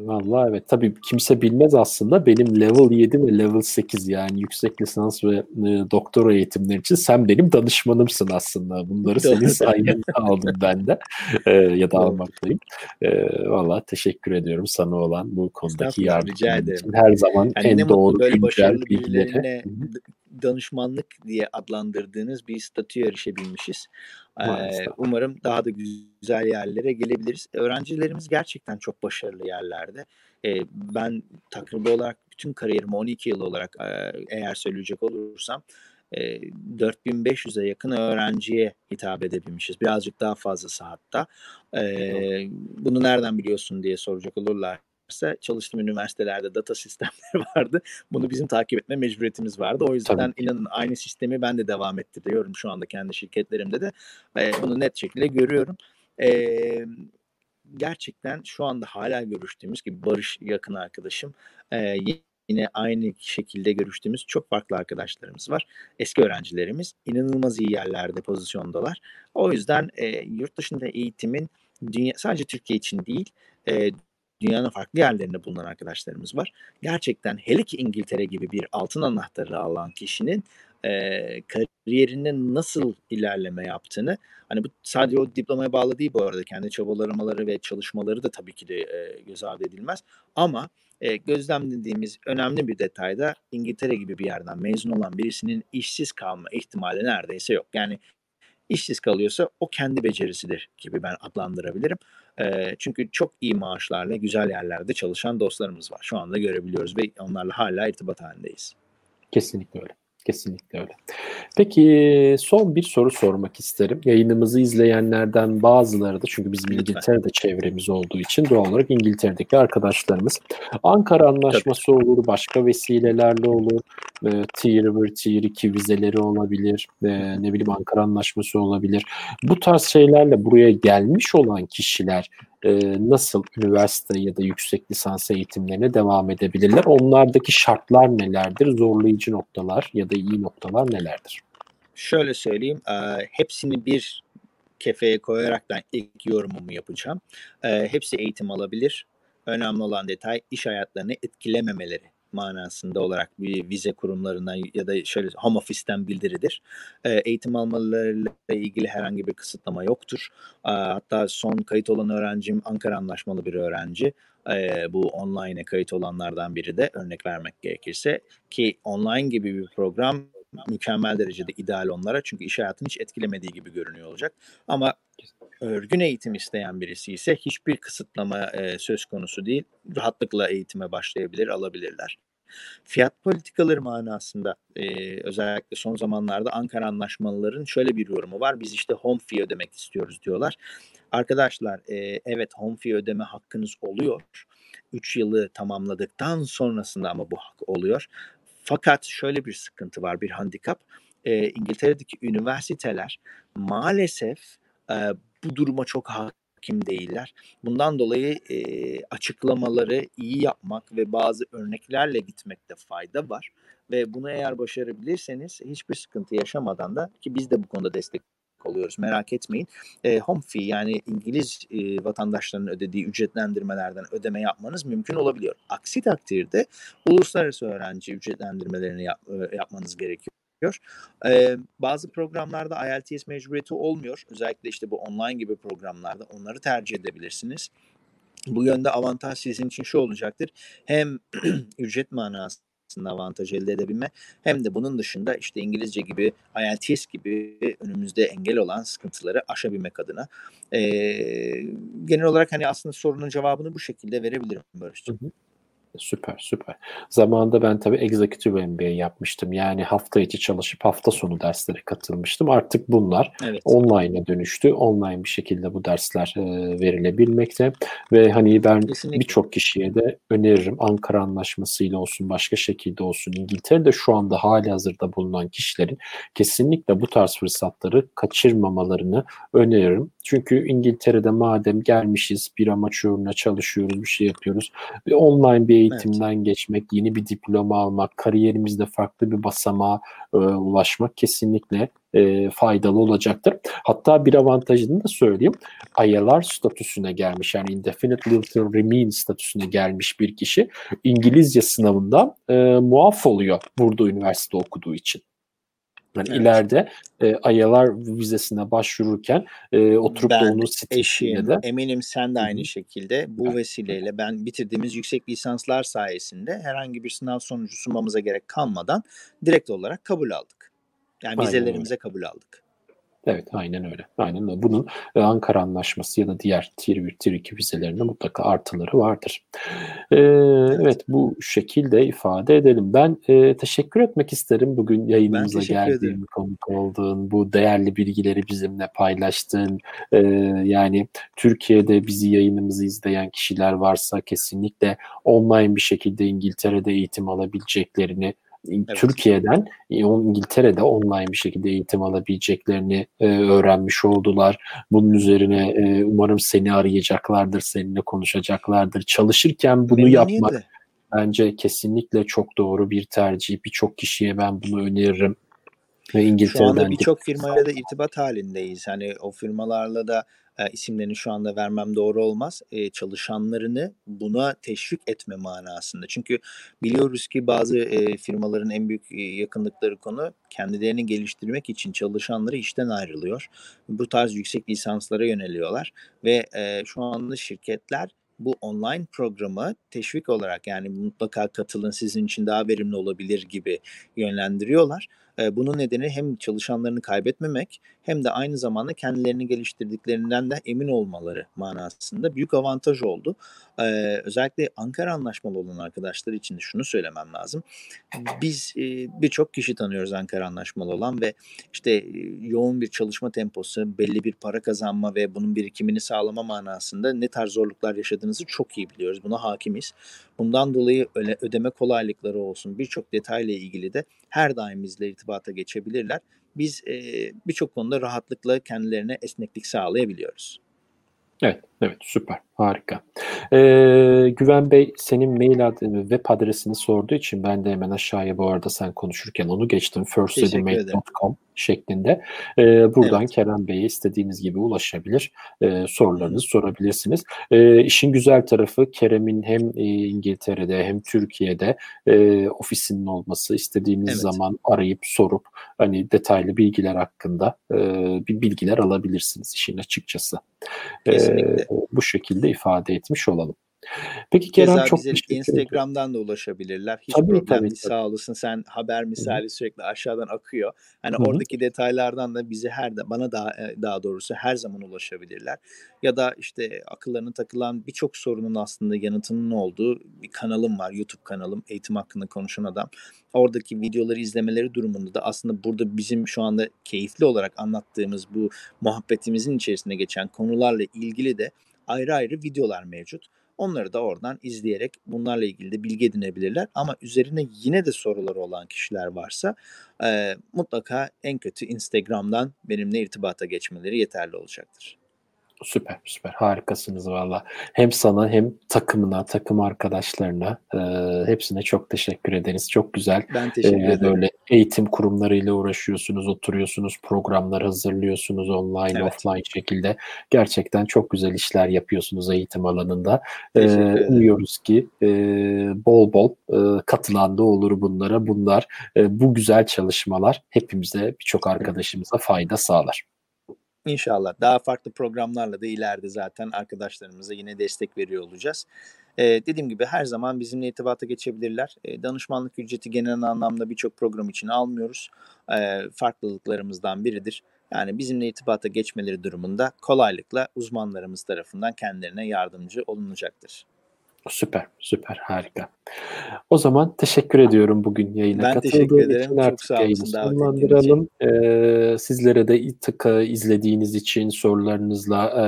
Valla evet tabii kimse bilmez aslında benim level 7 ve level 8 yani yüksek lisans ve e, doktora eğitimler için sen benim danışmanımsın aslında. Bunları senin sayende aldım ben de e, ya da almaktayım. E, Valla teşekkür ediyorum sana olan bu konudaki yardımın için. Her zaman yani en doğru güncel bilgileri danışmanlık diye adlandırdığınız bir statüye erişebilmişiz. Ee, umarım daha da güzel yerlere gelebiliriz. Öğrencilerimiz gerçekten çok başarılı yerlerde. Ee, ben takribi olarak bütün kariyerimi 12 yıl olarak e, eğer söyleyecek olursam e, 4500'e yakın öğrenciye hitap edebilmişiz. Birazcık daha fazlası hatta. E, bunu nereden biliyorsun diye soracak olurlar ise çalıştığım üniversitelerde data sistemleri vardı. Bunu bizim takip etme mecburiyetimiz vardı. O yüzden Tabii. inanın aynı sistemi ben de devam ettiriyorum şu anda kendi şirketlerimde de. E, bunu net şekilde görüyorum. E, gerçekten şu anda hala görüştüğümüz gibi Barış yakın arkadaşım e, yine aynı şekilde görüştüğümüz çok farklı arkadaşlarımız var. Eski öğrencilerimiz inanılmaz iyi yerlerde pozisyondalar. O yüzden e, yurt dışında eğitimin dünya, sadece Türkiye için değil e, dünyanın farklı yerlerinde bulunan arkadaşlarımız var. Gerçekten hele ki İngiltere gibi bir altın anahtarı alan kişinin e, kariyerinde nasıl ilerleme yaptığını hani bu sadece o diplomaya bağlı değil bu arada kendi çabalamaları ve çalışmaları da tabii ki de e, göz ardı edilmez ama e, gözlemlediğimiz önemli bir detayda İngiltere gibi bir yerden mezun olan birisinin işsiz kalma ihtimali neredeyse yok. Yani işsiz kalıyorsa o kendi becerisidir gibi ben adlandırabilirim. Çünkü çok iyi maaşlarla güzel yerlerde çalışan dostlarımız var. Şu anda görebiliyoruz ve onlarla hala irtibat halindeyiz. Kesinlikle öyle. Kesinlikle öyle. Peki son bir soru sormak isterim. Yayınımızı izleyenlerden bazıları da çünkü bizim Lütfen. İngiltere'de çevremiz olduğu için doğal olarak İngiltere'deki arkadaşlarımız. Ankara Anlaşması Tabii. olur, başka vesilelerle olur. E, tier 1, Tier 2 vizeleri olabilir. E, ne bileyim Ankara Anlaşması olabilir. Bu tarz şeylerle buraya gelmiş olan kişiler nasıl üniversite ya da yüksek lisans eğitimlerine devam edebilirler? Onlardaki şartlar nelerdir? Zorlayıcı noktalar ya da iyi noktalar nelerdir? Şöyle söyleyeyim, e, hepsini bir kefeye koyaraktan ilk yorumumu yapacağım. E, hepsi eğitim alabilir. Önemli olan detay iş hayatlarını etkilememeleri manasında olarak bir vize kurumlarından ya da şöyle home office'ten bildiridir. E, eğitim almalarıyla ilgili herhangi bir kısıtlama yoktur. E, hatta son kayıt olan öğrencim Ankara anlaşmalı bir öğrenci. E, bu online'e kayıt olanlardan biri de örnek vermek gerekirse ki online gibi bir program mükemmel derecede ideal onlara çünkü iş hayatını hiç etkilemediği gibi görünüyor olacak. Ama örgün eğitim isteyen birisi ise hiçbir kısıtlama e, söz konusu değil. Rahatlıkla eğitime başlayabilir, alabilirler. Fiyat politikaları manasında e, özellikle son zamanlarda Ankara anlaşmalıların şöyle bir yorumu var. Biz işte home fee ödemek istiyoruz diyorlar. Arkadaşlar e, evet home fee ödeme hakkınız oluyor. 3 yılı tamamladıktan sonrasında ama bu hak oluyor. Fakat şöyle bir sıkıntı var, bir handikap. E, İngiltere'deki üniversiteler maalesef e, bu duruma çok hakim değiller. Bundan dolayı e, açıklamaları iyi yapmak ve bazı örneklerle gitmekte fayda var. Ve bunu eğer başarabilirseniz hiçbir sıkıntı yaşamadan da ki biz de bu konuda destek oluyoruz merak etmeyin. E, home fee yani İngiliz e, vatandaşlarının ödediği ücretlendirmelerden ödeme yapmanız mümkün olabiliyor. Aksi takdirde uluslararası öğrenci ücretlendirmelerini yap, e, yapmanız gerekiyor gerekiyor. Ee, bazı programlarda IELTS mecburiyeti olmuyor. Özellikle işte bu online gibi programlarda onları tercih edebilirsiniz. Bu yönde avantaj sizin için şu olacaktır. Hem ücret manasında avantaj elde edebilme hem de bunun dışında işte İngilizce gibi IELTS gibi önümüzde engel olan sıkıntıları aşabilmek adına. Ee, genel olarak hani aslında sorunun cevabını bu şekilde verebilirim Barış'cığım. Hı hı. Süper süper. Zamanında ben tabii Executive MBA yapmıştım. Yani hafta içi çalışıp hafta sonu derslere katılmıştım. Artık bunlar evet. online'a dönüştü. Online bir şekilde bu dersler e, verilebilmekte. Ve hani ben birçok kişiye de öneririm. Ankara Anlaşması ile olsun başka şekilde olsun İngiltere'de şu anda hali hazırda bulunan kişilerin kesinlikle bu tarz fırsatları kaçırmamalarını öneririm. Çünkü İngiltere'de madem gelmişiz bir amaç uğruna çalışıyoruz bir şey yapıyoruz. Ve online bir eğitimden evet. geçmek, yeni bir diploma almak, kariyerimizde farklı bir basamağa e, ulaşmak kesinlikle e, faydalı olacaktır. Hatta bir avantajını da söyleyeyim. ILR statüsüne gelmiş yani Indefinite Leave to Remain statüsüne gelmiş bir kişi İngilizce sınavında e, muaf oluyor burada üniversite okuduğu için. Yani evet. ileride e, ayalar vizesine başvururken e, oturup ben, da onun eşiğim, de eminim sen de aynı Hı-hı. şekilde bu evet. vesileyle ben bitirdiğimiz yüksek lisanslar sayesinde herhangi bir sınav sonucu sunmamıza gerek kalmadan direkt olarak kabul aldık. Yani Aynen vizelerimize kabul aldık. Evet aynen öyle. Aynen öyle. Bunun e, Ankara Anlaşması ya da diğer Tier 1, Tier 2 vizelerinde mutlaka artıları vardır. Ee, evet bu şekilde ifade edelim. Ben e, teşekkür etmek isterim bugün yayınımıza geldiğin, konuk olduğun, bu değerli bilgileri bizimle paylaştığın. E, yani Türkiye'de bizi yayınımızı izleyen kişiler varsa kesinlikle online bir şekilde İngiltere'de eğitim alabileceklerini Evet. Türkiye'den e, İngiltere'de online bir şekilde eğitim alabileceklerini e, öğrenmiş oldular. Bunun üzerine e, umarım seni arayacaklardır, seninle konuşacaklardır. Çalışırken bunu yapmak bence kesinlikle çok doğru bir tercih. Birçok kişiye ben bunu öneririm. Ve İngiltere'den Şu anda birçok firmayla da irtibat halindeyiz. Hani o firmalarla da e, isimlerini şu anda vermem doğru olmaz. E, çalışanlarını buna teşvik etme manasında. Çünkü biliyoruz ki bazı e, firmaların en büyük e, yakınlıkları konu kendilerini geliştirmek için çalışanları işten ayrılıyor. Bu tarz yüksek lisanslara yöneliyorlar ve e, şu anda şirketler bu online programı teşvik olarak yani mutlaka katılın sizin için daha verimli olabilir gibi yönlendiriyorlar. Bunun nedeni hem çalışanlarını kaybetmemek hem de aynı zamanda kendilerini geliştirdiklerinden de emin olmaları manasında büyük avantaj oldu. Özellikle Ankara anlaşmalı olan arkadaşlar için de şunu söylemem lazım. Biz birçok kişi tanıyoruz Ankara anlaşmalı olan ve işte yoğun bir çalışma temposu, belli bir para kazanma ve bunun birikimini sağlama manasında ne tarz zorluklar yaşadığınızı çok iyi biliyoruz. Buna hakimiz. Bundan dolayı ödeme kolaylıkları olsun birçok detayla ilgili de her daim bizle irtibata geçebilirler. Biz e, birçok konuda rahatlıkla kendilerine esneklik sağlayabiliyoruz. Evet, evet süper, harika. Ee, Güven Bey senin mail adresi, web adresini sorduğu için ben de hemen aşağıya bu arada sen konuşurken onu geçtim. firstedimate.com şeklinde. Ee, buradan evet. Kerem Bey'e istediğiniz gibi ulaşabilir. Ee, sorularınızı sorabilirsiniz. Ee, işin güzel tarafı Kerem'in hem e, İngiltere'de hem Türkiye'de e, ofisinin olması istediğiniz evet. zaman arayıp sorup hani detaylı bilgiler hakkında e, bir bilgiler alabilirsiniz işin açıkçası. Kesinlikle. Ee, bu şekilde ifade etmiş olalım. Peki Kerem Keza çok bize Instagram'dan da ulaşabilirler. Hiç Tabii, problem tabii, tabii. Sağ olasın. Sen haber misali Hı-hı. sürekli aşağıdan akıyor. Hani Hı-hı. oradaki detaylardan da bize her de bana daha daha doğrusu her zaman ulaşabilirler. Ya da işte akıllarına takılan birçok sorunun aslında yanıtının olduğu bir kanalım var. YouTube kanalım Eğitim Hakkında Konuşan Adam. Oradaki videoları izlemeleri durumunda da aslında burada bizim şu anda keyifli olarak anlattığımız bu muhabbetimizin içerisinde geçen konularla ilgili de ayrı ayrı videolar mevcut. Onları da oradan izleyerek bunlarla ilgili de bilgi edinebilirler. Ama üzerine yine de soruları olan kişiler varsa e, mutlaka en kötü Instagram'dan benimle irtibata geçmeleri yeterli olacaktır. Süper süper harikasınız valla. Hem sana hem takımına, takım arkadaşlarına e, hepsine çok teşekkür ederiz. Çok güzel. Ben teşekkür e, ederim. Böyle eğitim kurumlarıyla uğraşıyorsunuz, oturuyorsunuz, programlar hazırlıyorsunuz online, Evet. offline şekilde. Gerçekten çok güzel işler yapıyorsunuz eğitim alanında. E, umuyoruz ki e, bol bol e, katılan da olur bunlara. Bunlar e, bu güzel çalışmalar hepimize, birçok arkadaşımıza fayda sağlar. İnşallah. Daha farklı programlarla da ileride zaten arkadaşlarımıza yine destek veriyor olacağız. Ee, dediğim gibi her zaman bizimle irtibata geçebilirler. Ee, danışmanlık ücreti genel anlamda birçok program için almıyoruz. Ee, farklılıklarımızdan biridir. Yani bizimle irtibata geçmeleri durumunda kolaylıkla uzmanlarımız tarafından kendilerine yardımcı olunacaktır. Süper, süper, harika. O zaman teşekkür ediyorum bugün yayına Ben katıldığın teşekkür ederim. için. Çok Artık sağ yayını sonlandıralım. Ee, sizlere de tıka izlediğiniz için, sorularınızla e,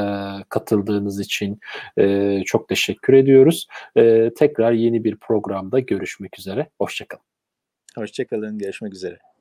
katıldığınız için e, çok teşekkür ediyoruz. E, tekrar yeni bir programda görüşmek üzere. Hoşçakalın. Hoşçakalın. Görüşmek üzere.